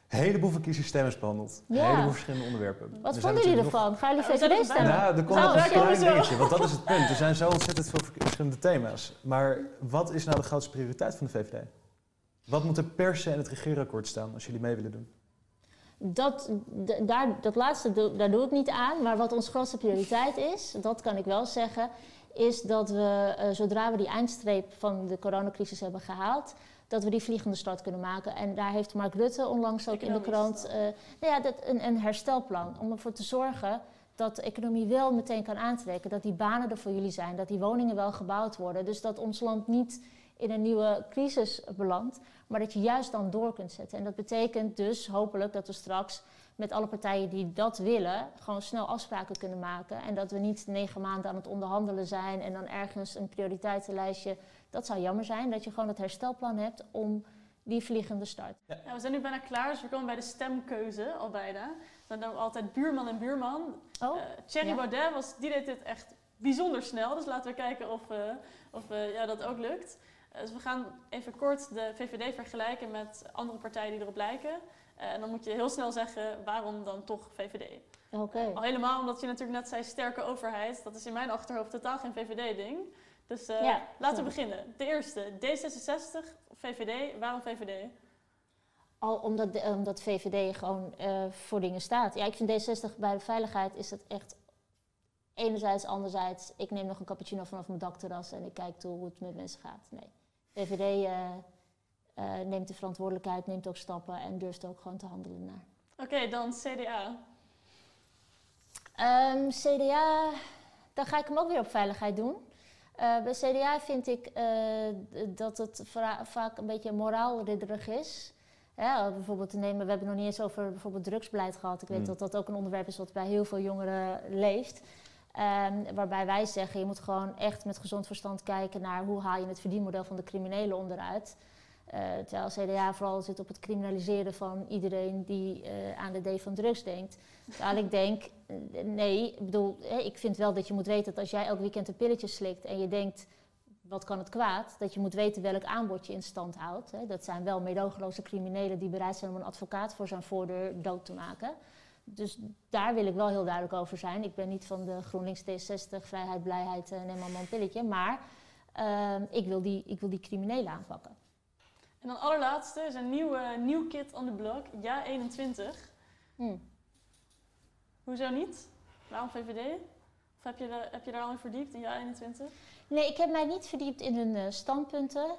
Een heleboel verkiezingsstemmers behandeld. Ja. Een heleboel verschillende onderwerpen. Wat Er vonden jullie ervan? Gaan jullie VVD stemmen? Nou, er komt Oh, nog daar een klein dingetje, want dat is het punt. Er zijn zo ontzettend veel verschillende thema's. Maar wat is nou de grootste prioriteit van de VVD? Wat moet er per se in het regeerakkoord staan als jullie mee willen doen? Dat, daar, dat laatste, daar doe ik niet aan. Maar wat onze grootste prioriteit is, dat kan ik wel zeggen, is dat we, eh, zodra we die eindstreep van de coronacrisis hebben gehaald, dat we die vliegende start kunnen maken. En daar heeft Mark Rutte onlangs ook in de krant eh, nou ja, dat, een, een herstelplan om ervoor te zorgen dat de economie wel meteen kan aantrekken. Dat die banen er voor jullie zijn, dat die woningen wel gebouwd worden. Dus dat ons land niet in een nieuwe crisis belandt. Maar dat je juist dan door kunt zetten. En dat betekent dus hopelijk dat we straks met alle partijen die dat willen, gewoon snel afspraken kunnen maken. En dat we niet negen maanden aan het onderhandelen zijn en dan ergens een prioriteitenlijstje. Dat zou jammer zijn, dat je gewoon het herstelplan hebt om die vliegende start. Ja, we zijn nu bijna klaar, dus we komen bij de stemkeuze al bijna. Dan doen we altijd buurman en buurman. Oh, Eh, Thierry ja. Baudet, was, die deed dit echt bijzonder snel. Dus laten we kijken of, eh, of eh, ja, dat ook lukt. Dus we gaan even kort de VVD vergelijken met andere partijen die erop lijken. Eh, en dan moet je heel snel zeggen waarom dan toch VVD. oké. Al helemaal omdat je natuurlijk net zei sterke overheid. Dat is in mijn achterhoofd totaal geen VVD-ding. Dus eh, Ja, laten we beginnen. De eerste, D66 of VVD. Waarom VVD? Al omdat, de- omdat VVD gewoon eh, voor dingen staat. Ja, ik vind D60 bij de veiligheid is het echt enerzijds, anderzijds. Ik neem nog een cappuccino vanaf mijn dakterras en ik kijk toe hoe het met mensen gaat. Nee, VVD eh, eh, neemt de verantwoordelijkheid, neemt ook stappen en durft ook gewoon te handelen naar. Oké, dan CDA. Ehm, CDA, dan ga ik hem ook weer op veiligheid doen. Eh, bij CDA vind ik eh, dat het vaak een beetje moraalridderig is. Hè, bijvoorbeeld te nemen, we hebben het nog niet eens over bijvoorbeeld drugsbeleid gehad. Ik weet Hmm. dat dat ook een onderwerp is wat bij heel veel jongeren leeft. Ehm, waarbij wij zeggen, je moet gewoon echt met gezond verstand kijken naar hoe haal je het verdienmodel van de criminelen onderuit. Eh, terwijl CDA vooral zit op het criminaliseren van iedereen die eh, aan de D van drugs denkt. Terwijl ik denk, eh, nee, ik bedoel, ik vind wel dat je moet weten dat als jij elk weekend een pilletje slikt en je denkt, wat kan het kwaad? Dat je moet weten welk aanbod je in stand houdt. Hè. Dat zijn wel meedogenloze criminelen die bereid zijn om een advocaat voor zijn voordeur dood te maken. Dus daar wil ik wel heel duidelijk over zijn. Ik ben niet van de GroenLinks D60, vrijheid, blijheid, eh, neem allemaal een pilletje. Maar ehm, ik, wil die, ik wil die criminelen aanpakken. En dan allerlaatste is een nieuw, eh, nieuw kid on the block. Ja 21. Hm. Hoezo niet? Waarom VVD? Of heb je, de, heb je daar al in verdiept in Ja 21? Nee, ik heb mij niet verdiept in hun eh, standpunten.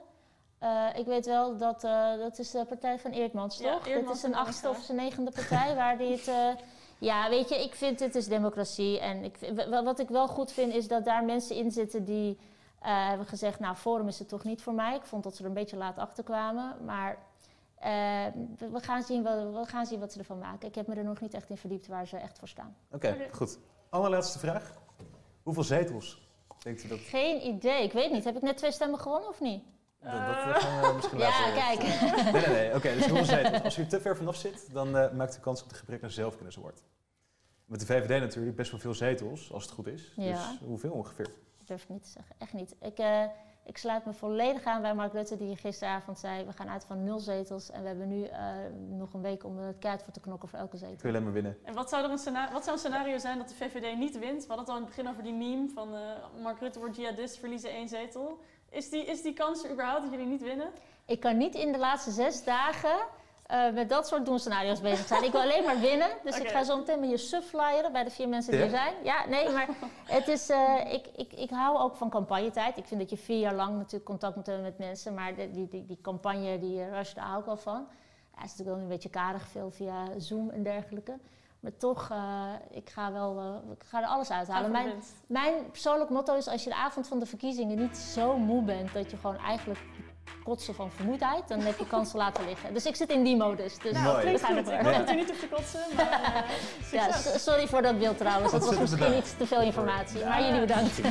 Eh, ik weet wel dat uh, dat is de partij van Eerdmans, Ja, toch? Dit is een en achtste of zijn negende partij waar die het... eh, ja, weet je, ik vind het is democratie. En ik, wat ik wel goed vind is dat daar mensen in zitten die eh, hebben gezegd... nou, Forum is het toch niet voor mij. Ik vond dat ze er een beetje laat achter kwamen. Maar we, we gaan zien wat, we gaan zien wat ze ervan maken. Ik heb me er nog niet echt in verdiept waar ze echt voor staan. Oké, Oké. goed. Allerlaatste vraag. Hoeveel zetels denkt u dat... Geen idee, ik weet niet. Heb ik net twee stemmen gewonnen of niet? Dat, dat gaan we misschien Ja, later... kijk. Nee, nee, nee. Oké, dus hoeveel zetels? Als u er te ver vanaf zit, dan eh, maakt u kans op de gebrek naar zelfkenniswoord. Met de VVD natuurlijk best wel veel zetels, als het goed is. Ja. Dus hoeveel ongeveer? Ik durf het niet te zeggen, echt niet. Ik, eh, ik sluit me volledig aan bij Mark Rutte, die gisteravond zei: we gaan uit van nul zetels. En we hebben nu eh, nog een week om het kaart voor te knokken voor elke zetel. Kun je alleen maar winnen. En wat zou, er een scena- wat zou een scenario zijn dat de VVD niet wint? We hadden het al in het begin over die meme van eh, Mark Rutte wordt jihadist, verliezen één zetel. Is die, is die kans er überhaupt dat jullie niet winnen? Ik kan niet in de laatste zes dagen eh, met dat soort doenscenario's bezig zijn. Ik wil alleen maar winnen. Dus ik ga zo meteen met je sub flyeren bij de vier mensen die Ja? er zijn. Ja, nee, maar het is, eh, ik, ik, ik hou ook van campagnetijd. Ik vind dat je vier jaar lang natuurlijk contact moet hebben met mensen. Maar de- die, die, die campagne, die rush, daar hou ik wel van. Ja, het is natuurlijk wel een beetje karig veel via Zoom en dergelijke. Maar toch, eh, ik, ga wel, eh, ik ga er alles uithalen. Mijn, mijn persoonlijk motto is: als je de avond van de verkiezingen niet zo moe bent dat je gewoon eigenlijk kotsen van vermoeidheid, dan heb je kans te laten liggen. Dus ik zit in die modus. Dus Nou, Mooi. klinkt we gaan goed. Ik hoop Ja. dat u niet hoeft te kotsen, maar eh, Ja, sorry voor dat beeld trouwens. Dat was misschien bedankt. iets te veel informatie. Maar jullie bedankt.